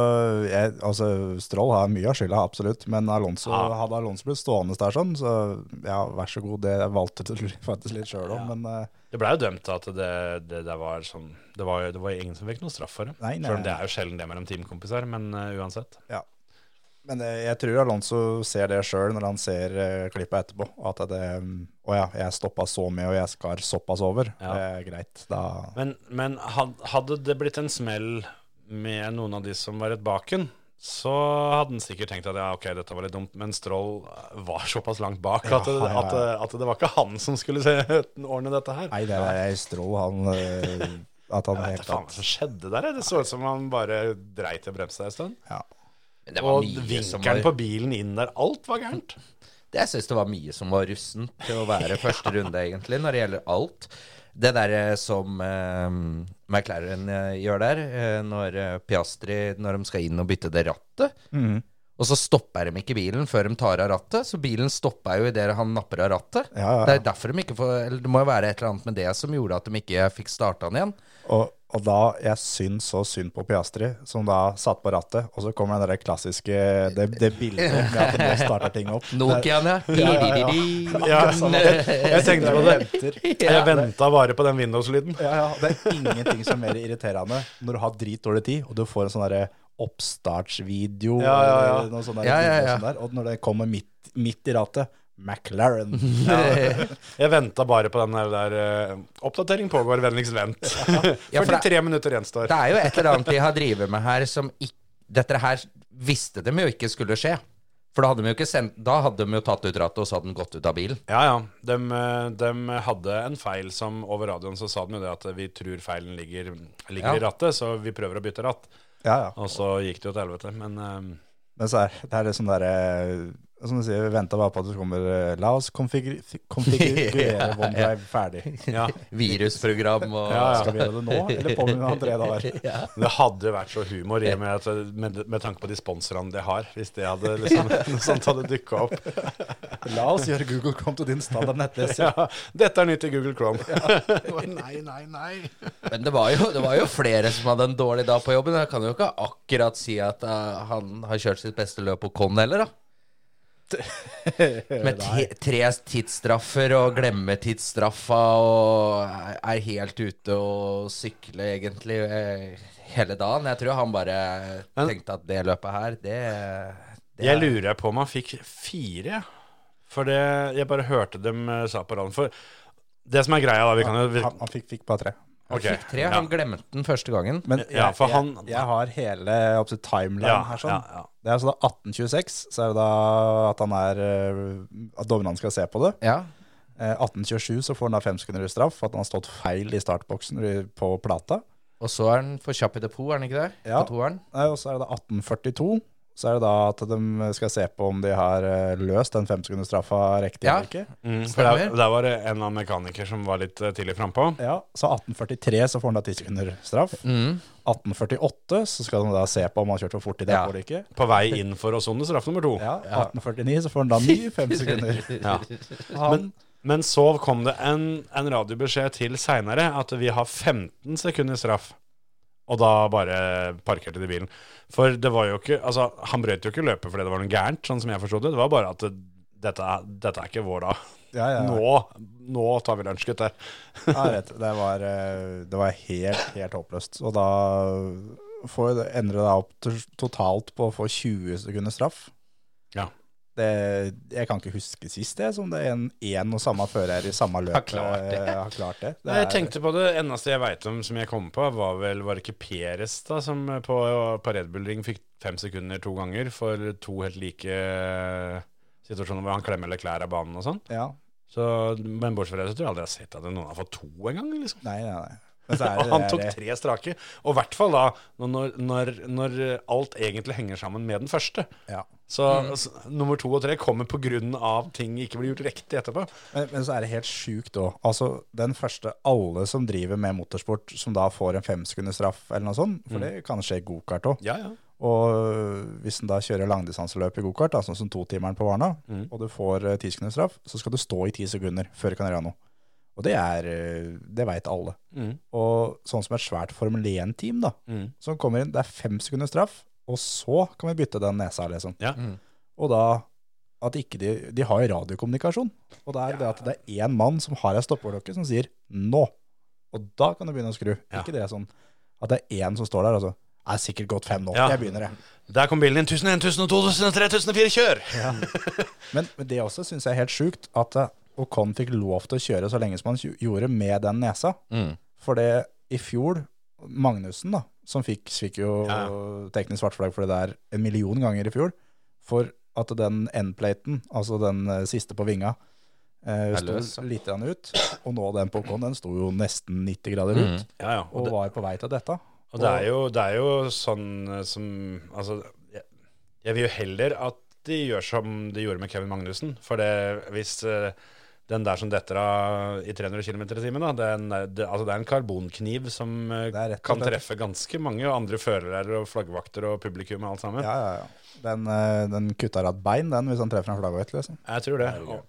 jeg, altså, Stroll har mye av skylda, absolutt. Men Alonso, Ja. hadde Alonso blitt stående der sånn, så ja, vær så god. Det valgte du faktisk litt sjøl om, Ja. men uh, Det blei jo dømt at det, det, det var sånn Det var det var ingen som fikk noe straff for det. Nei, nei, Selv om det er jo sjelden det mellom teamkompiser, men uh, uansett. Men eh, jeg tror Alonso ser det sjøl når han ser uh, klippet etterpå. At det mm, Å ja, jeg stoppa så mye, og jeg skar såpass over. Ja. Det er greit. Da Men, men hadde det blitt en smell med noen av de som var rett baken, så hadde han sikkert tenkt at ja, ok, dette var litt dumt, men Stroll var såpass langt bak at, Ja, ja, at, ja. at det var ikke han som skulle se, ordne dette her. Nei, det er Stroll, han eh, At han Jeg vet ikke hva som skjedde der. Det så ut som han bare dreit i å bremse en stund. ja. Og vinkelen var på bilen inn der, alt var gærent. Det Jeg syns det var mye som var russent til å være første runde, egentlig, når det gjelder alt. Det derre som eh, McLaren eh, gjør der, eh, når eh, Piastri Når de skal inn og bytte det rattet. Mm. Og så stopper de ikke bilen før de tar av rattet, så bilen stopper jo idet han napper av rattet. Ja, ja, ja. Det er derfor de ikke får Eller det må jo være et eller annet med det som gjorde at de ikke fikk starta den igjen. Og, og da jeg syns så synd på Piastri, som da satt på rattet, og så kommer den der klassiske Det, det bildet med at nå starter ting opp. Nokiaen, ja. Ja, ja, ja. Di-di-di-di. Jeg, jeg tenkte på det. Jeg venta bare på den Windows-lyden. Ja, ja, det er ingenting som er mer irriterende når du har dritdårlig tid, og du får en sånn derre oppstartsvideo Ja, ja, ja. eller noe sånt der, Ja, ja, ja. og sånn der, og når det kommer midt, midt i rattet McLaren. Jeg venta bare på den der, der eh, Oppdatering pågår, vennligst vent. Ja, for det- 43 minutter gjenstår. Det er jo et eller annet de har drevet med her som ikke Dette her visste de jo ikke skulle skje. For da hadde de jo ikke sendt Da hadde de jo tatt ut rattet, og så hadde de gått ut av bilen. Ja, ja. De, eh, de hadde en feil som over radioen så sa de jo det at vi tror feilen ligger, ligger Ja. i rattet, så vi prøver å bytte ratt. Ja, ja. Og så gikk det jo til helvete. Men eh, Men så er det er det sånn derre Som du sier, vi venter bare på at det kommer eh, La oss konfigur- konfigurere OneDrive ferdig. ja. Virusprogram og Ja, ja. Skal vi gjøre det nå, eller på med tre dager? Det hadde vært så humor i og med, at, med, med tanke på de sponsorene de har, hvis det hadde liksom, noe sånt hadde dukka opp. La oss gjøre Google Chrome til din standard nettleser. Ja, dette er nytt i Google Chrome. nei, nei, nei. Men det var, jo, det var jo flere som hadde en dårlig dag på jobben. Jeg kan jo ikke akkurat si at uh, han har kjørt sitt beste løp på Con heller, da. Med tre tidsstraffer og glemme tidsstraffa og er- helt ute og sykler egentlig eh, hele dagen. Jeg tror han bare Men- tenkte at det løpet her, det, det Jeg er- lurer på om han fikk fire, jeg. For det, jeg bare hørte dem eh, sa på radioen. For det som er greia, da Vi kan jo vi, Han, han fikk, fikk bare tre. Han ok, fikk tre. ja. Han glemte den første gangen. Men Ja, jeg, for han- jeg, jeg har hele opptil timeline Ja, her sånn. ja, ja. Det er altså da 1826, så er det da at han er eh, At dommerne skal se på det. Ja. Eh, 1827 så får han da fem sekunder i straff for at han har stått feil i startboksen på plata. Og så er han for kjapp i depot, er han ikke det? Ja. På toeren. Og så er det da 1842. Så er det da at de skal se på om de har eh, løst den femsekundersstraffa riktig Ja. eller ikke. Mm, for der, der var det en av mekanikere som var litt eh, tidlig frampå. Ja, Så 1843 så får han da 10 sekunder straff. Mm. 1848 så skal de da se på om han har kjørt for fort i det Ja. eller ikke. På vei inn for å sone straff nummer to. Ja, 1849 så får han da ny fem sekunder. Ja. Han, Men så kom det en, en radiobeskjed til seinere at vi har 15 sekunder straff. Og da bare parkerte de bilen. For det var jo ikke Altså, han brøt jo ikke løpet fordi det var noe gærent, sånn som jeg forsto det. Det var bare at det, dette, er- dette er ikke vår dag. ja, ja, Nå, nå tar vi lunsj, gutter. Ja, jeg vet, det var, eh, det var helt, helt håpløst. Og da får, ender det opp totalt på å få 20 sekunder straff. Ja. Det, jeg kan ikke huske sist det, som det er en, en og samme fører i samme løp klart det. eh, har klart det. det jeg tenkte på det eneste jeg veit om som jeg kom på, var vel Var det ikke Peres da som på, på Red Bull Ring fikk fem sekunder to ganger for to helt like eh, situasjoner hvor han klemmer eller klær av banen og sånn? Ja. Så, men bortsett fra det så tror jeg aldri jeg har sett at noen har fått to engang. Liksom. Nei, nei, nei. Og han tok tre strake. Og i hvert fall da når, når, når alt egentlig henger sammen med den første. Ja. Så, så nummer to og tre kommer av ting ikke blir gjort riktig etterpå. Men, men så er det helt sjukt òg. Altså, den første alle som driver med motorsport, som da får en femsekundersstraff eller noe sånt, for det kan skje i gokart òg. Ja, ja. Og hvis en da kjører langdistanseløp i gokart, sånn som totimeren på Varna, og du får tisekundersstraff, ti sekunders straff, så skal du stå i ti sekunder før du kan gjøre noe. Og det er eh, Det veit alle. Mm. Og sånn som et svært Formel 1-team, da, Mm. som kommer inn, det er fem sekunders straff, og så kan vi bytte den nesa, liksom. Ja. Og da at ikke de, de har jo radiokommunikasjon. Og det er det at det er én mann som har ei stoppeklokke, som sier 'nå'. Og da kan du begynne å skru. Ja. Ikke det sånn at det er én som står der og så er sikkert gått fem nå. Ja. Jeg begynner, jeg. Der kom bilen din. 1001, 1002, 1003, 1004, kjør! Men, men det også syns jeg er helt sjukt, at eh, Ocon fikk lov til å kjøre så lenge som han gjorde med den nesa. Mm. For det i fjor, Magnussen, da, som fikk, fikk jo Ja. teknisk svart flagg for det der en million ganger i fjor, for at den endplaten, altså den eh, siste på vinga, eh, sto litt ut. Og nå den på Ocon, den sto jo nesten 90 grader Mm. ut, Ja, ja. Og og det, var på vei til dette. og det, er, jo, det er jo sånn eh, som Altså, jeg, jeg vil jo heller at de gjør som de gjorde med Kevin Magnussen. For det, hvis eh, den der som detter av i 300 km i timen, da, det er, en, det, altså det er en karbonkniv som eh, Det kan treffe ganske mange andre førere og flaggvakter og publikum og alt sammen. Ja, ja, ja. Den, eh, den kutter av et bein, den, hvis han treffer en flaggvakt, liksom. Jeg tror det. Og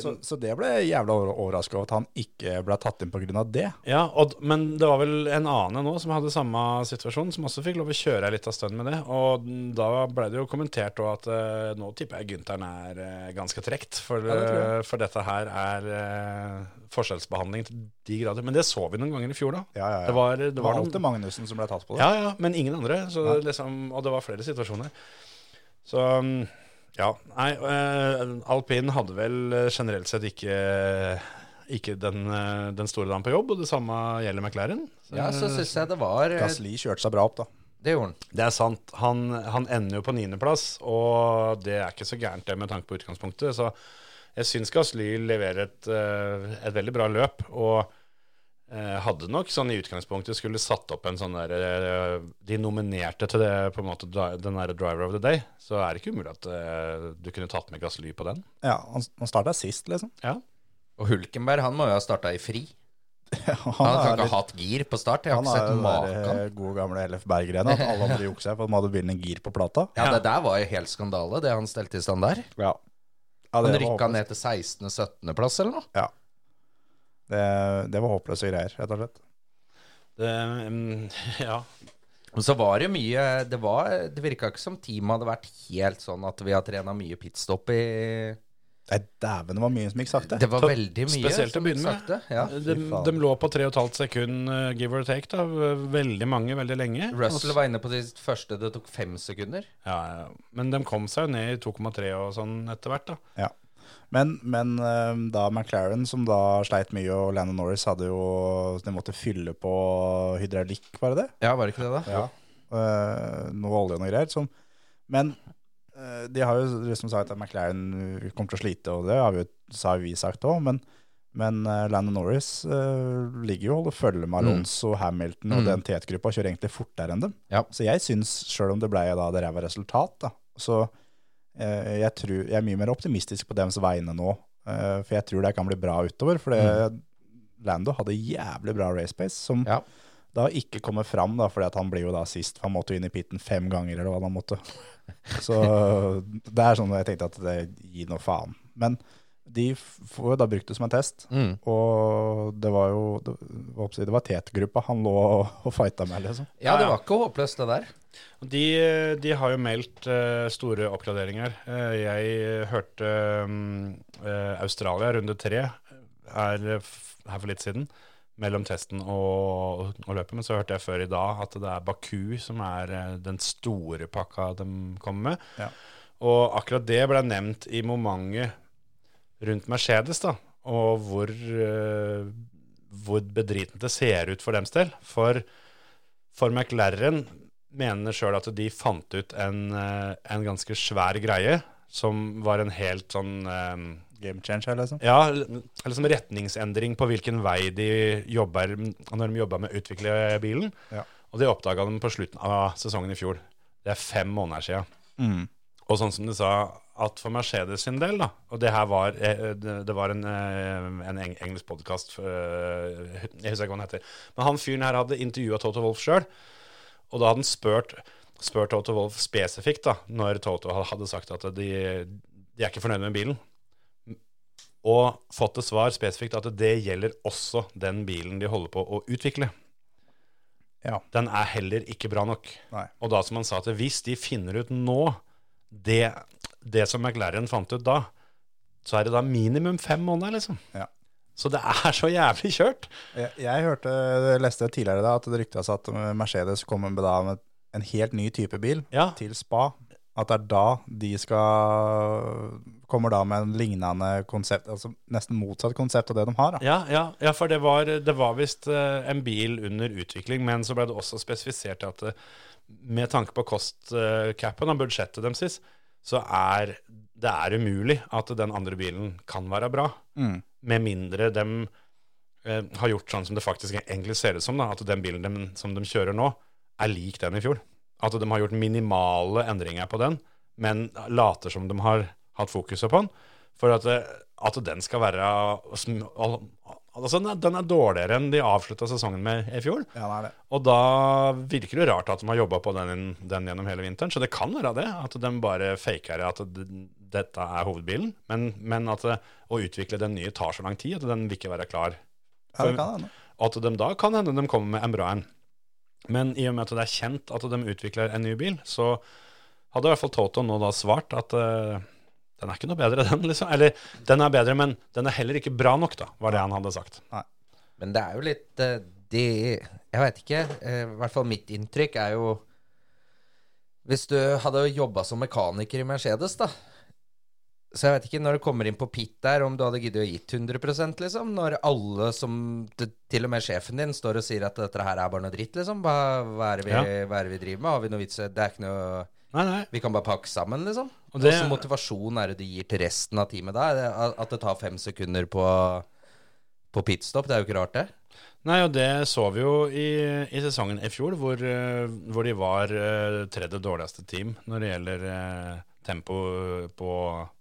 Så, så det ble jævla overraska over at han ikke ble tatt inn pga. det. Ja, og, men det var vel en annen nå som hadde samme situasjon, som også fikk lov å kjøre ei lita stund med det. Og da ble det jo kommentert òg at uh, nå tipper jeg Gynteren er uh, ganske trekt. For, Ja, det eh, for dette her er uh, forskjellsbehandling til de grader. Men det så vi noen ganger i fjor, da. Ja, ja. Det var, det Det var var noen, alltid Magnussen som ble tatt på det. ja, ja, men ingen andre. Liksom, og det var flere situasjoner. Så mm, ja. Nei, eh, alpin hadde vel eh, generelt sett ikke ikke den, eh, den store dagen på jobb, og det samme gjelder McLaren. Så- Ja, så syns jeg det var Gasli kjørte seg bra opp, da. Det gjorde han. Det er sant. Han, han ender jo på niendeplass, og det er ikke så gærent det med tanke på utgangspunktet. Så jeg syns Gasly leverer et, et veldig bra løp, og hadde nok sånn i utgangspunktet skulle satt opp en sånn der eh, De nominerte til det, på en måte, den der Driver of the Day, så er det ikke umulig at eh, du kunne tatt med Gasly på den. Ja, Han, han starta sist, liksom. Ja. Og Hulkenberg han må jo ha starta i fri. Han, Han kan er ikke litt- ha hatt gir på start. Jeg har ikke sett jo den er eh, gode gamle LF Berggrenet. At alle andre jukser for at de hadde bilen en gir på plata. Ja, det der var jo helt skandale, det han stelte i stand der. Ja. ja Han rykka ned til 16.-17.-plass eller noe. Ja. Det, det var håpløse greier, rett og slett. Det, mm, ja. Og så var det mye Det, var, det virka ikke som teamet hadde vært helt sånn at vi har trena mye pitstop i Nei, dæven, det var mye som gikk sakte. Det var veldig mye. spesielt å begynne med. sakte, Ja. De, de lå på 3,5 sekund, eh, give or take, da. Veldig mange, veldig lenge. Russell var inne på det første det tok fem sekunder. Ja, ja. Men de kom seg jo ned i 2,3 og sånn etter hvert, da. Ja. Men, men eh, da McLaren, som da sleit mye, og Landon Norris hadde jo De måtte fylle på hydraulikk, var det det? Ja, var det ikke det, da? Ja. Uh, noe olje og noe greier. Som, men uh, de har jo liksom sagt at McLaren kommer til å slite, og det har vi, har vi sagt òg. Men, men uh, Landon Norris ligger jo og holder følge med Alonso, Hamilton og Mm. den tetgruppa, kjører egentlig fortere enn dem. Ja. Så jeg syns, sjøl om det ble da det ræva resultat, da, så jeg, tror, jeg er mye mer optimistisk på dems vegne nå. eh, for jeg tror det kan bli bra utover. For det, Lando hadde jævlig bra race pace, som Ja. da ikke kommer fram, da, fordi at han blir jo da sist. for Han måtte inn i pitten fem ganger, eller hva han måtte. Så det er sånn jeg tenkte at det gir noe faen. Men de får jo da brukt det som en test, Mm. og det var jo Det, det var tetgruppa han lå og, og fighta med, liksom. Ja, det var ikke håpløst, det der. De, de har jo meldt uh, store oppgraderinger. Uh, jeg hørte um, uh, Australia runde tre her, her for litt siden. mellom testen og, og løpet. Men så hørte jeg før i dag at det er Baku som er den store pakka de kommer med. Ja. Og akkurat det ble nevnt i momentet rundt Mercedes, da. Og hvor, eh, hvor bedritent det ser ut for dems del. For, for McLaren mener sjøl at de fant ut en, eh, en ganske svær greie, som var en helt sånn eh, Game changer, liksom. ja, eller som retningsendring på hvilken vei de jobber når de jobber med å utvikle bilen. Ja. Og det oppdaga de på slutten av sesongen i fjor. Det er fem måneder siden. Mm. Og sånn som du sa, at for Mercedes sin del, da Og det her var eh, Det, det var en, eh, en engelsk podkast Jeg husker ikke hva den heter. Men han fyren her hadde intervjua Toto Wolff sjøl. Og da hadde han spurt, spurt Toto Wolff spesifikt, da når Toto hadde sagt at de, de er ikke fornøyd med bilen. Og fått til svar spesifikt at det gjelder også den bilen de holder på å utvikle. Ja. Den er heller ikke bra nok. Nei. Og da som han sa at hvis de finner ut nå det, det som McLaren fant ut da, så er det da minimum fem måneder, liksom. Ja. Så det er så jævlig kjørt. Jeg, jeg hørte, jeg leste tidligere da, at det ryktes at Mercedes kommer med, da, med en helt ny type bil Ja. til spa. At det er da de skal Kommer da med en lignende konsept, altså nesten motsatt konsept av det de har. da. Ja, ja, ja for det var, det var visst eh, en bil under utvikling, men så ble det også spesifisert at eh, med tanke på kostcapen og budsjettet deres, så er det er umulig at den andre bilen kan være bra. Mm. Med mindre de eh, har gjort sånn som det faktisk egentlig ser ut som, da, at den bilen de, som de kjører nå, er lik den i fjor. At de har gjort minimale endringer på den, men later som de har hatt fokuset på den. For at, eh, at den skal være Altså, den er, er dårligere enn de avslutta sesongen med i fjor. Ja, det er det. Og da virker det rart at de har jobba på den, den gjennom hele vinteren. Så det kan være det, at de bare faker at dette er hovedbilen. Men, men at å utvikle den nye tar så lang tid at den vil ikke være klar. Ja, det kan hende. Og at de da kan hende de kommer med en bra en. Men i og med at det er kjent at de utvikler en ny bil, så hadde i hvert fall Toto nå da svart at eh, den er ikke noe bedre, den, liksom. Eller den er bedre, men den er heller ikke bra nok, da, var det han hadde sagt. Men det er jo litt eh, de Jeg veit ikke. eh, I hvert fall mitt inntrykk er jo Hvis du hadde jobba som mekaniker i Mercedes, da Så jeg vet ikke, når du kommer inn på pit der, om du hadde giddet å gitt 100% liksom? Når alle som Til og med sjefen din står og sier at dette her er bare noe dritt, liksom. Hva, hva, er, det vi, Ja. hva er det vi driver med? Har vi noe vits Det er ikke noe Nei, nei. Vi kan bare pakke sammen, liksom. Og det- Hvilken motivasjon er det du gir til resten av teamet da? At det tar fem sekunder på, på pitstop? Det er jo ikke rart, det. Nei, og det så vi jo i, i sesongen i fjor, hvor, eh, hvor de var eh, tredje dårligste team når det gjelder eh, tempo på,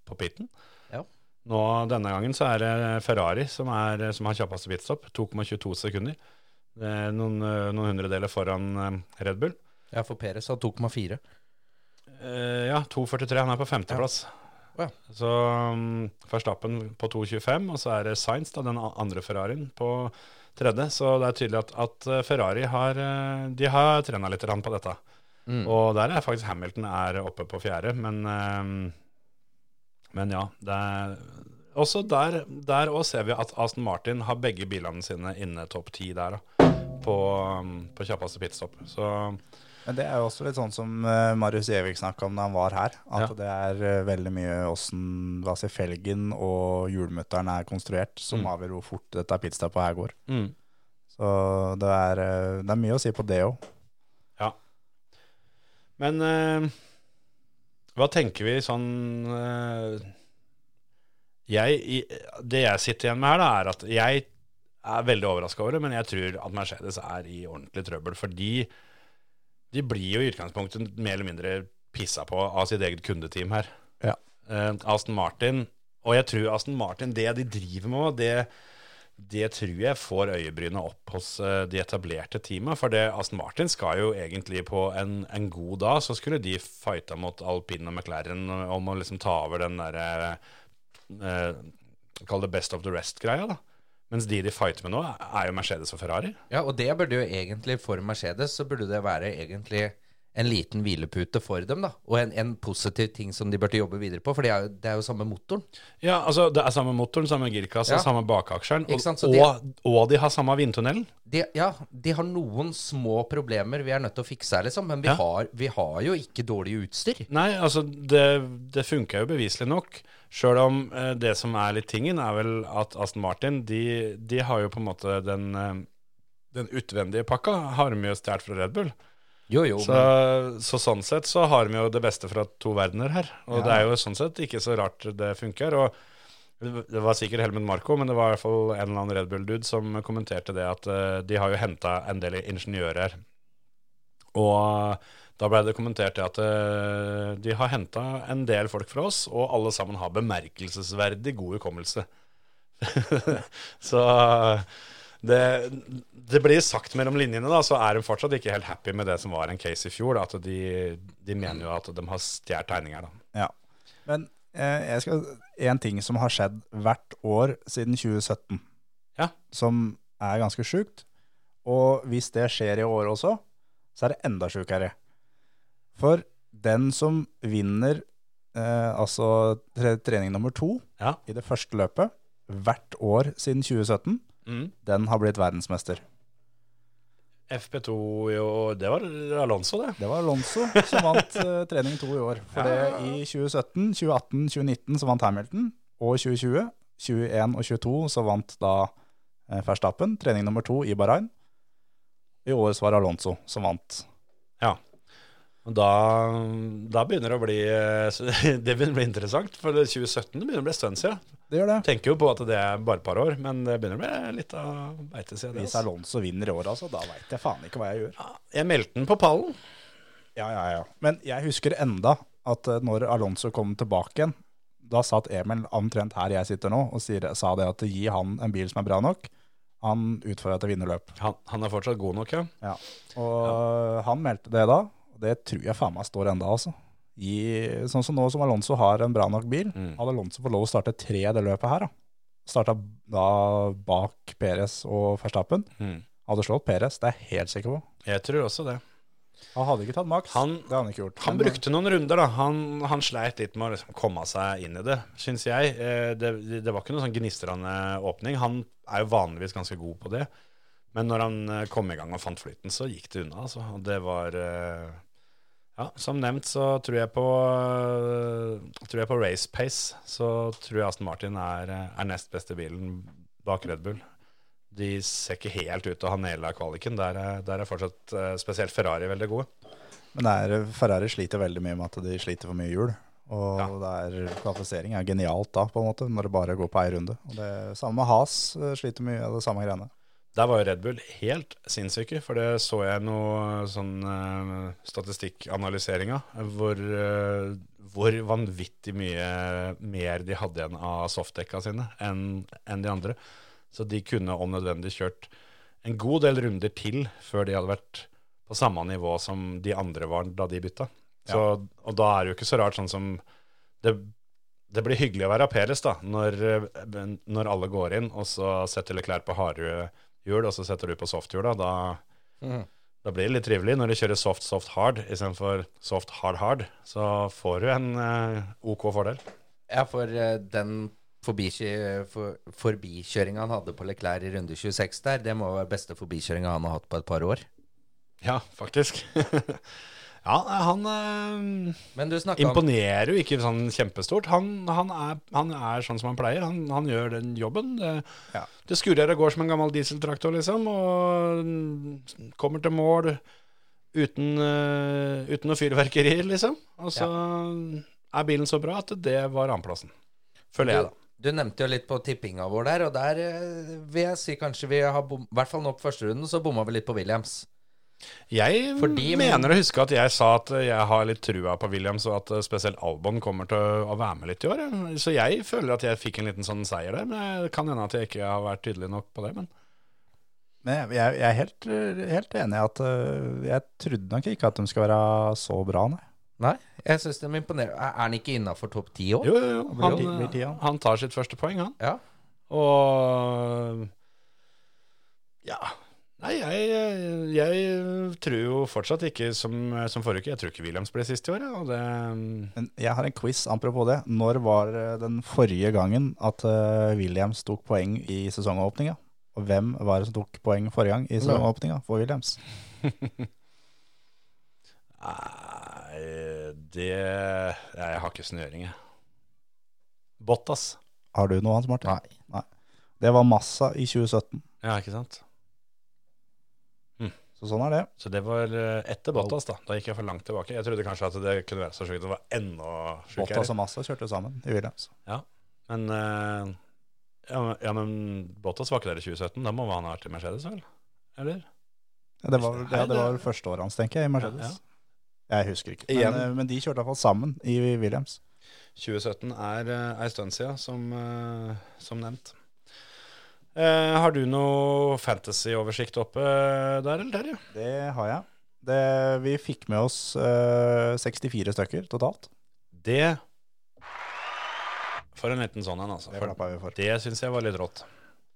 på pitten. Ja. Nå Denne gangen så er det Ferrari som, er, som har kjappeste pitstop, 2,22 sekunder. Det er noen, noen hundredeler foran Red Bull. Ja, for Peres har 2,4. Eh, ja, 2,43. Han er på femteplass. Ja. Så um, Verstappen på 2,25, og så er det Sainz, da, den andre Ferrarien, på tredje. Så det er tydelig at, at eh, Ferrari har, eh, de har trena litt på dette. Mm. Og der er faktisk Hamilton er oppe på fjerde, men, um, men ja. Det er, også der, der også ser vi at Aston Martin har begge bilene sine inne topp ti der, da, på, um, på kjappeste pitstop. Så Men det er jo også litt sånn som eh, Marius Gjevik snakka om da han var her. At Ja. det er eh, veldig mye åssen si, felgen og hjulmutteren er konstruert, som Mm. avgjør hvor fort dette pitstoppet her går. mm. Så det er, eh, det er mye å si på det òg. Men eh, hva tenker vi sånn eh, jeg, Det jeg sitter igjen med her, da, er at jeg er veldig overraska over det, men jeg tror at Mercedes er i ordentlig trøbbel. Fordi de blir jo i utgangspunktet mer eller mindre pissa på av sitt eget kundeteam her. Ja. Uh, Aston Martin, og jeg tror Aston Martin, det de driver med, det, det tror jeg får øyebrynet opp hos uh, de etablerte teama. For det, Aston Martin skal jo egentlig på en, en god dag, så skulle de fighta mot alpin og McLaren om å liksom ta over den derre uh, Kall det best of the rest-greia, da. Mens de de fighter med nå, er jo Mercedes og Ferrari. Ja, og det burde jo egentlig for Mercedes så burde det være egentlig en liten hvilepute for dem, da. Og en, en positiv ting som de burde jobbe videre på, for det er jo, det er jo samme motoren. Ja, altså det er samme motoren, samme girkasse, Ja. samme bakaksjeren, og, de, og, de har samme vindtunnelen. De, ja, de har noen små problemer vi er nødt til å fikse her, liksom. Men vi, Ja. har, vi har jo ikke dårlig utstyr. Nei, altså det, det funka jo beviselig nok. Sjøl om eh, det som er litt tingen, er vel at Aston Martin de, de har jo på en måte den, eh, den utvendige pakka har de jo stjålet fra Red Bull. Jo, jo. Så, så sånn sett så har vi jo det beste fra to verdener her. Og det er jo sånn sett ikke så rart det funker. Og det var sikkert Helmut Marko, men det var i hvert fall en eller annen Red Bull-dude som kommenterte det at uh, de har jo henta en del ingeniører. Og da ble det kommentert at uh, de har henta en del folk fra oss, og alle sammen har bemerkelsesverdig god hukommelse. så det, det blir sagt mellom linjene, da, så er de fortsatt ikke helt happy med det som var en case i fjor. Da, at de, de mener jo at de har stjålet tegninger. Da. Ja. Men eh, jeg skal, en ting som har skjedd hvert år siden 2017, Ja. som er ganske sjukt, og hvis det skjer i år også, så er det enda sjukere. For den som vinner eh, altså trening nummer to Ja. i det første løpet hvert år siden 2017, Mm. den har blitt verdensmester. FP2 jo, det var Alonso, det. Det var Alonso som vant uh, trening to i år. For det i 2017, 2018, 2019 så vant Hamilton, og 2020, 21 og 22 så vant da eh, Verstappen trening nummer to i Bahrain. I år så var det Alonso som vant. Ja. Da, da begynner det å bli eh, Det begynner å bli interessant, for det 2017 det begynner å bli en stund siden. Det gjør det. Tenker jo på at det er bare et par år, men det begynner å bli litt av beitesida. Hvis Alonso vinner i år, altså, da veit jeg faen ikke hva jeg gjør. Jeg meldte den på pallen. Ja, ja, ja. Men jeg husker enda at eh, når Alonso kom tilbake igjen, da satt Emil omtrent her jeg sitter nå og sier, sa det at gi han en bil som er bra nok. Han utfordra til vinnerløp. Han, han er fortsatt god nok, ja. Ja. Og han meldte det da, og det tror jeg faen meg står enda, altså. I, sånn som nå som Alonso har en bra nok bil, Mm. hadde Alonso fått lov å starte tre det løpet her, da. Starta da bak Perez og Verstappen. Mm. Hadde slått Perez, det er jeg helt sikker på. Jeg tror også det. Han hadde ikke tatt maks. Han- det hadde han ikke gjort. Han brukte noen runder, da. Han, han sleit litt med å liksom komme seg inn i det, syns jeg. Eh, Det, det var ikke noen sånn gnistrende åpning. Han er jo vanligvis ganske god på det. Men når han eh, kom i gang og fant flyten, så gikk det unna. Altså. Og det var eh, Ja, som nevnt så tror jeg på eh, Tror jeg på race pace. Så tror jeg Aston Martin er, eh, er nest beste bilen bak Red Bull. De ser ikke helt ut til å ha naila kvaliken. Der er, der er fortsatt eh, spesielt Ferrari veldig gode. men det er, Ferrari sliter veldig mye med at de sliter for mye hjul. Og Ja. det er, kvalifisering er genialt da, på en måte, når det bare går på ei runde. Og det Samme med Has sliter mye av det samme greiene. Der var jo Red Bull helt sinnssyke, for det så jeg noe sånn uh, statistikkanalysering av, hvor, uh, hvor vanvittig mye mer de hadde igjen av softdekka sine enn en de andre. Så de kunne om nødvendig kjørt en god del runder til før de hadde vært på samme nivå som de andre var da de bytta. Så, Og da er det jo ikke så rart sånn som det, det blir hyggelig å være Peres da, når, eh, når alle går inn, og så setter Leclerc på harde hjul, og så setter du på softhjula. Da, mm. da blir det litt trivelig. Når du kjører soft, soft, hard istedenfor soft, hard, hard, så får du en eh, OK fordel. Ja, for eh, den forbikjøringa for, forbikjøringa han hadde på Leclerc i runde 26 der, det må være beste forbikjøringa han har hatt på et par år. Ja, faktisk. ja, han eh, imponerer jo ikke sånn kjempestort. Han, han, er, han er sånn som han pleier. Han, han gjør den jobben. Det, Ja. det skurrer og går som en gammel dieseltraktor, liksom, og kommer til mål uten, eh, uten noe fyrverkeri, liksom. Og så er bilen så bra at det var annenplassen. Føler jeg, da. Du, du nevnte jo litt på tippinga vår der, og der eh, vil jeg si kanskje vi har bom... I hvert fall nå på første runden så bomma vi litt på Williams. Jeg Fordi- mener å huske at jeg sa at jeg har litt trua på Williams, og at eh, spesielt Albon kommer til å være med litt i år. Så jeg føler at jeg fikk en liten sånn seier der. Men det kan hende at jeg ikke har vært tydelig nok på det. Men Men jeg, jeg, er helt, helt enig i at øh, jeg trodde nok ikke at de skal være så bra, nei. Nei, jeg syns de imponerer. Er han ikke innafor topp ti òg? jo, jo, jo. Han, blir ti, ja. han tar sitt første poeng, han. Ja. Og ja Nei, jeg, jeg tror jo fortsatt ikke som, som forrige uke. Jeg tror ikke Williams ble sist i år. Ja, og det, jeg har en quiz apropos det. Når var eh, den forrige gangen at eh, Williams tok poeng i sesongåpninga? Og hvem var det som tok poeng forrige gang i sesongåpninga for Williams? Nei, det Jeg har ikke snøring, jeg. Bottas. Har du noe, annet, Martin? Nei. Det var Massa i 2017. Ja, ikke sant? Så sånn er det. Så det var eh, etter Bottas, da. Da gikk jeg for langt tilbake. Jeg trodde kanskje at det kunne være så sjukt. Det var enda sjukere. Bottas og Massa kjørte sammen i Williams. Men, eh, ja, men- ja, men Bottas var ikke der i 2017. Da må han ha vært i Mercedes, vel? Eller? Ja, det, var, ja, det var vel første året hans, tenker jeg, i Mercedes. Jeg husker ikke. Men, Igjen. eh, men de kjørte iallfall sammen i Williams. 2017 er ei stund siden, som, som nevnt. Eh, har du noe fantasy-oversikt oppe der, eller Terje? Det har jeg. Det, vi fikk med oss eh, 64 stykker totalt. Det For en liten sånn en, altså. Det For det syns jeg var litt rått.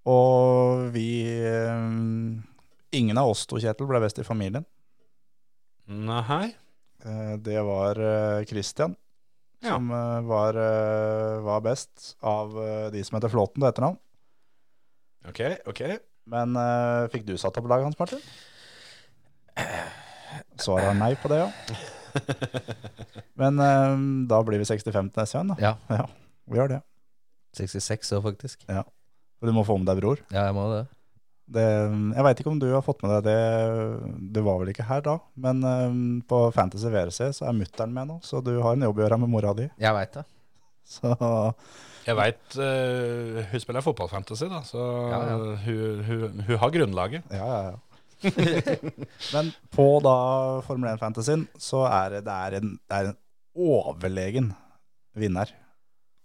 Og vi eh, Ingen av oss to, Kjetil, ble best i familien. Nei. Eh, det var eh, Christian Ja. som eh, var, var best av de som heter Flåten til etternavn. OK, OK. Men eh, fikk du satt opp laget hans, Martin? Svaret er nei på det, ja. Men eh, da blir vi 65 til neste gang, da. Ja. Ja, vi gjør det. 66 år, faktisk. Og du må få med deg bror. Ja, jeg må det. Det, jeg veit ikke om du har fått med deg det, du var vel ikke her da, men eh, på Fantasy VRC så er mutter'n med nå, så du har en jobb å gjøre med mora di. Jeg veit det. Så Jeg veit hun spiller fotballfantasy, da, så Ja, ja. Hun, hun, hun har grunnlaget. ja, ja, ja. men på da Formel 1-fantasyen så er det, det, er en, det er en overlegen vinner.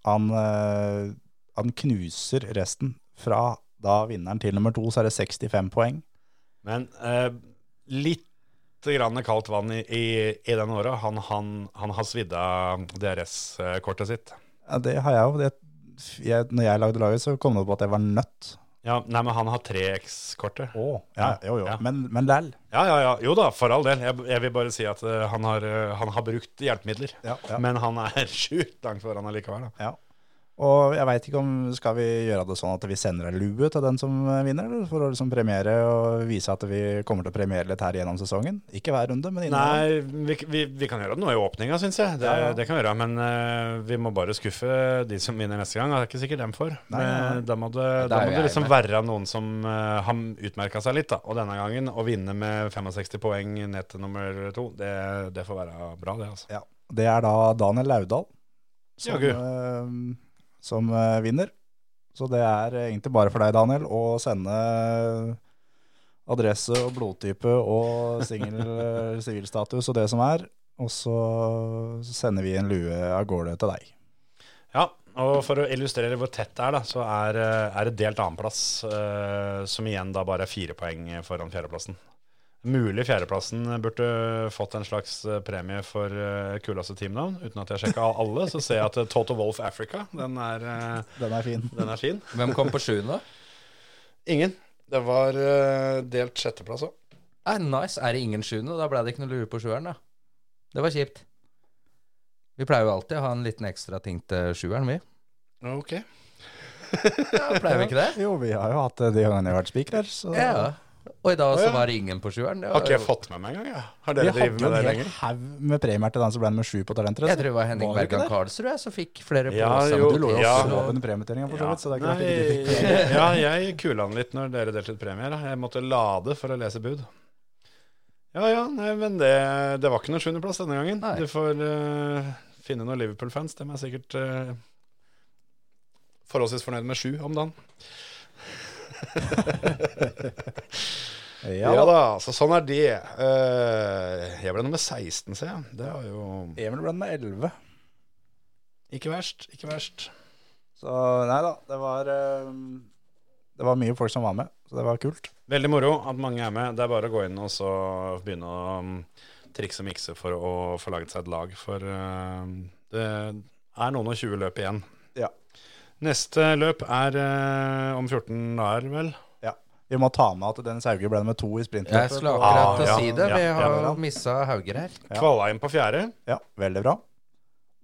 Han, uh, han knuser resten. Fra da vinneren til nummer to så er det 65 poeng. Men uh, litt grann kaldt vann i, i, i den åra. Han, han, han har svidd av DRS-kortet sitt. Ja, det har jeg jo. Jeg, når jeg lagde laget, så kom det på at jeg var nødt. Ja, nei, men han har 3X-kortet. Ja, jo, jo. Ja. Men, men læll. Ja, ja, ja. Jo da, for all del. Jeg, jeg vil bare si at uh, han, har, uh, han har brukt hjelpemidler. Ja, ja. Men han er sjukt langt foran allikevel. Da. Ja. Og jeg veit ikke om Skal vi gjøre det sånn at vi sender en lue til den som vinner, eller for å liksom premiere og vise at vi kommer til å premiere litt her gjennom sesongen? Ikke hver runde, men innom. Nei, vi, vi, vi kan gjøre det nå i åpninga, syns jeg. Det, Ja, ja. det kan vi gjøre. Men uh, vi må bare skuffe de som vinner neste gang. Det er ikke sikkert dem for. Nei, nei, Da må det, da må det liksom være noen som uh, har utmerka seg litt. da Og denne gangen å vinne med 65 poeng ned til nummer to, det, det får være bra, det. altså Ja. Det er da Daniel Laudal som, Jaggu. Eh, som eh, vinner. Så det er egentlig bare for deg, Daniel, å sende adresse og blodtype og eh, sivilstatus og det som er. Og så sender vi en lue av gårde til deg. Ja, og for å illustrere hvor tett det er, da, så er, eh, er det delt annenplass, uh, som igjen da bare er fire poeng foran fjerdeplassen. Mulig fjerdeplassen burde fått en slags eh, premie for uh, kuleste teamnavn. Uten at jeg sjekka alle, så ser jeg at eh, Toto Wolf Africa, den er, eh, Den er fin. den er fin. Hvem kom på sjuende? Ingen. Det var eh, delt sjetteplass òg. Eh, nice. Er det ingen sjuende? Da ble det ikke noe lue på sjueren, da. Det var kjipt. Vi pleier jo alltid å ha en liten ekstra ting til sjueren, vi. Ok. Ja, pleier vi ikke det? Jo, vi har jo hatt det de gangene jeg har vært spikere. Så Ja. Og i dag så var det ingen på sjueren. Har ikke jeg fått med meg engang. Ja. Har Vi dere hadde drevet jo med det en hel en haug med premier til den som ble nummer sju på Talentrace. Jeg tror det var Henning Bergan? Karlsrud som fikk flere Ja, på jo, Du lå jo Ja. og sov under premieteringa, for så vidt. Så det er ikke ikke du fikk ja, jeg kula den litt når dere delte ut premier. Jeg måtte lade for å lese bud. Ja ja, nei, men det, det var ikke noen sjuendeplass denne gangen. Nei. Du får uh, finne noen Liverpool-fans. De er sikkert uh, forholdsvis fornøyd med sju om dagen. Ja, Ja, da, så sånn er det. Eh, jeg ble nummer 16, ser jeg. Det var jo Emil ble med 11. ikke verst. Ikke verst. Så nei da, det var eh, Det var mye folk som var med, så det var kult. Veldig moro at mange er med. Det er bare å gå inn og så begynne å um, trikse og mikse for å få laget seg et lag. For uh, det er noen og 20 løp igjen. Ja. Neste løp er eh, om 14 dager, vel? Ja. Vi må ta med at Dennis Hauge ble nummer to i Jeg sprintløpet. skulle akkurat akkurat ja, si det. ja, Vi ja, har ja. missa Hauger her. Kvala inn på fjerde. Ja, veldig bra.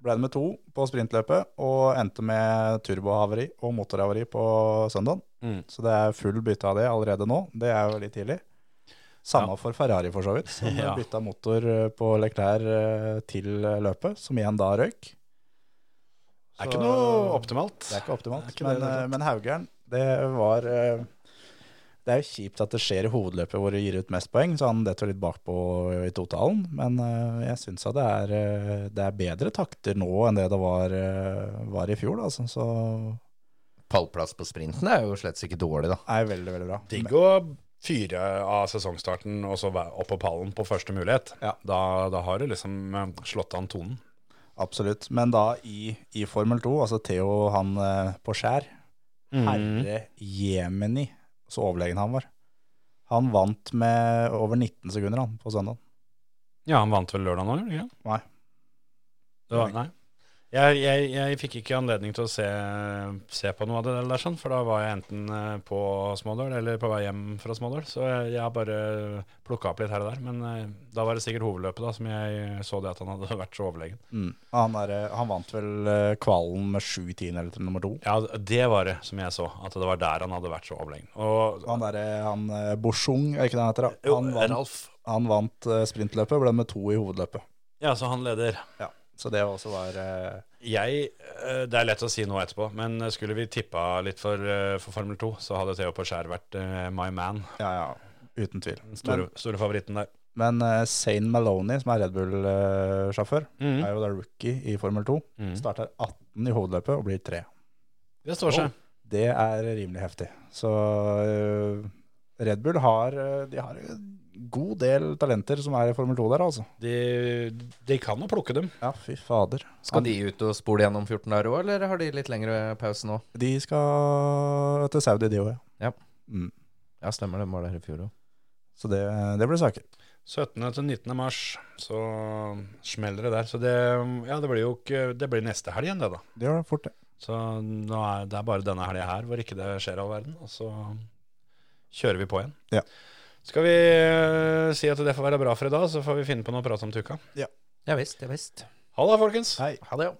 Ble nummer to på sprintløpet og endte med turbohavari og motorhavari på søndag. Mm. Så det er full bytte av det allerede nå. Det er jo litt tidlig. Samme for Ferrari, for så vidt. Som Ja. bytta motor på Leclerc eh, til løpet, som igjen da røyk. Det er ikke noe optimalt. Det er ikke optimalt. Er ikke men, det eh, men Haugern, det var eh, Det er jo kjipt at det skjer i hovedløpet hvor det gir ut mest poeng, så han detter litt bakpå i totalen. Men eh, jeg syns det det er bedre takter nå enn det det var, var i fjor. Altså. Så Pallplass på sprinten er jo slett ikke dårlig, da. er veldig, veldig bra. Digg å fyre av sesongstarten og så være opp på pallen på første mulighet. Ja. Da, da har du liksom slått an tonen. Absolutt. Men da i, i Formel 2, altså Theo han eh, på skjær Mm. Herre jemeni, så overlegen han var. Han vant med over 19 sekunder han på søndag. Ja, han vant vel lørdag nå, gjorde han ikke? Nei. Det var, nei. Jeg, jeg, jeg fikk ikke anledning til å se, se på noe av det der, sånn, for da var jeg enten eh, på Smådøl eller på vei hjem fra Smådøl. Så jeg, jeg har bare plukka opp litt her og der. Men eh, da var det sikkert hovedløpet da, som jeg så det at han hadde vært så overlegen. Mm. Han, er, eh, han vant vel kvalen med sju tiendedeler til nummer to. Ja, det var det som jeg så. At det var der han hadde vært så overlegen. Og Han derre han Borsung, er ikke det han heter? da? Han vant, han vant sprintløpet, ble med to i hovedløpet. Ja, så han leder. Ja, Så det også var eh, Jeg, eh, Det er lett å si noe etterpå, men skulle vi tippa litt for, eh, for Formel 2, så hadde Theo på skjær vært my man. Ja, ja, uten tvil. Den store, Men, store favoritten der. men Zane Maloney, som er Red Bull-sjåfør, Mm. er jo da rookie i Formel 2. Mm. Starter 18 i hovedløpet og blir 3. Det står seg. Det er rimelig heftig. Så Red Bull har, de har god del talenter som er i Formel 2 der, altså. De, de kan jo plukke dem. Ja, fy fader. Skal de ut og spole gjennom 14 dager òg, eller har de litt lengre pause nå? De skal til Saudi, de òg, ja. Ja. Mm. Ja, stemmer det. Var der i fjor òg. Så det, det blir saker. 17. til 19. mars, så smeller det der. Så det, ja, det blir jo ikke Det blir neste helg igjen, det, da. Det gjør det fort, det. Så nå er det er bare denne helga her hvor ikke det skjer all verden. Og så kjører vi på igjen. Ja. Skal vi eh, si at det får være bra for i dag, så får vi finne på noe å prate om til uka. Ja visst, ja visst. Ha det, folkens. Hei. Ha det, ja.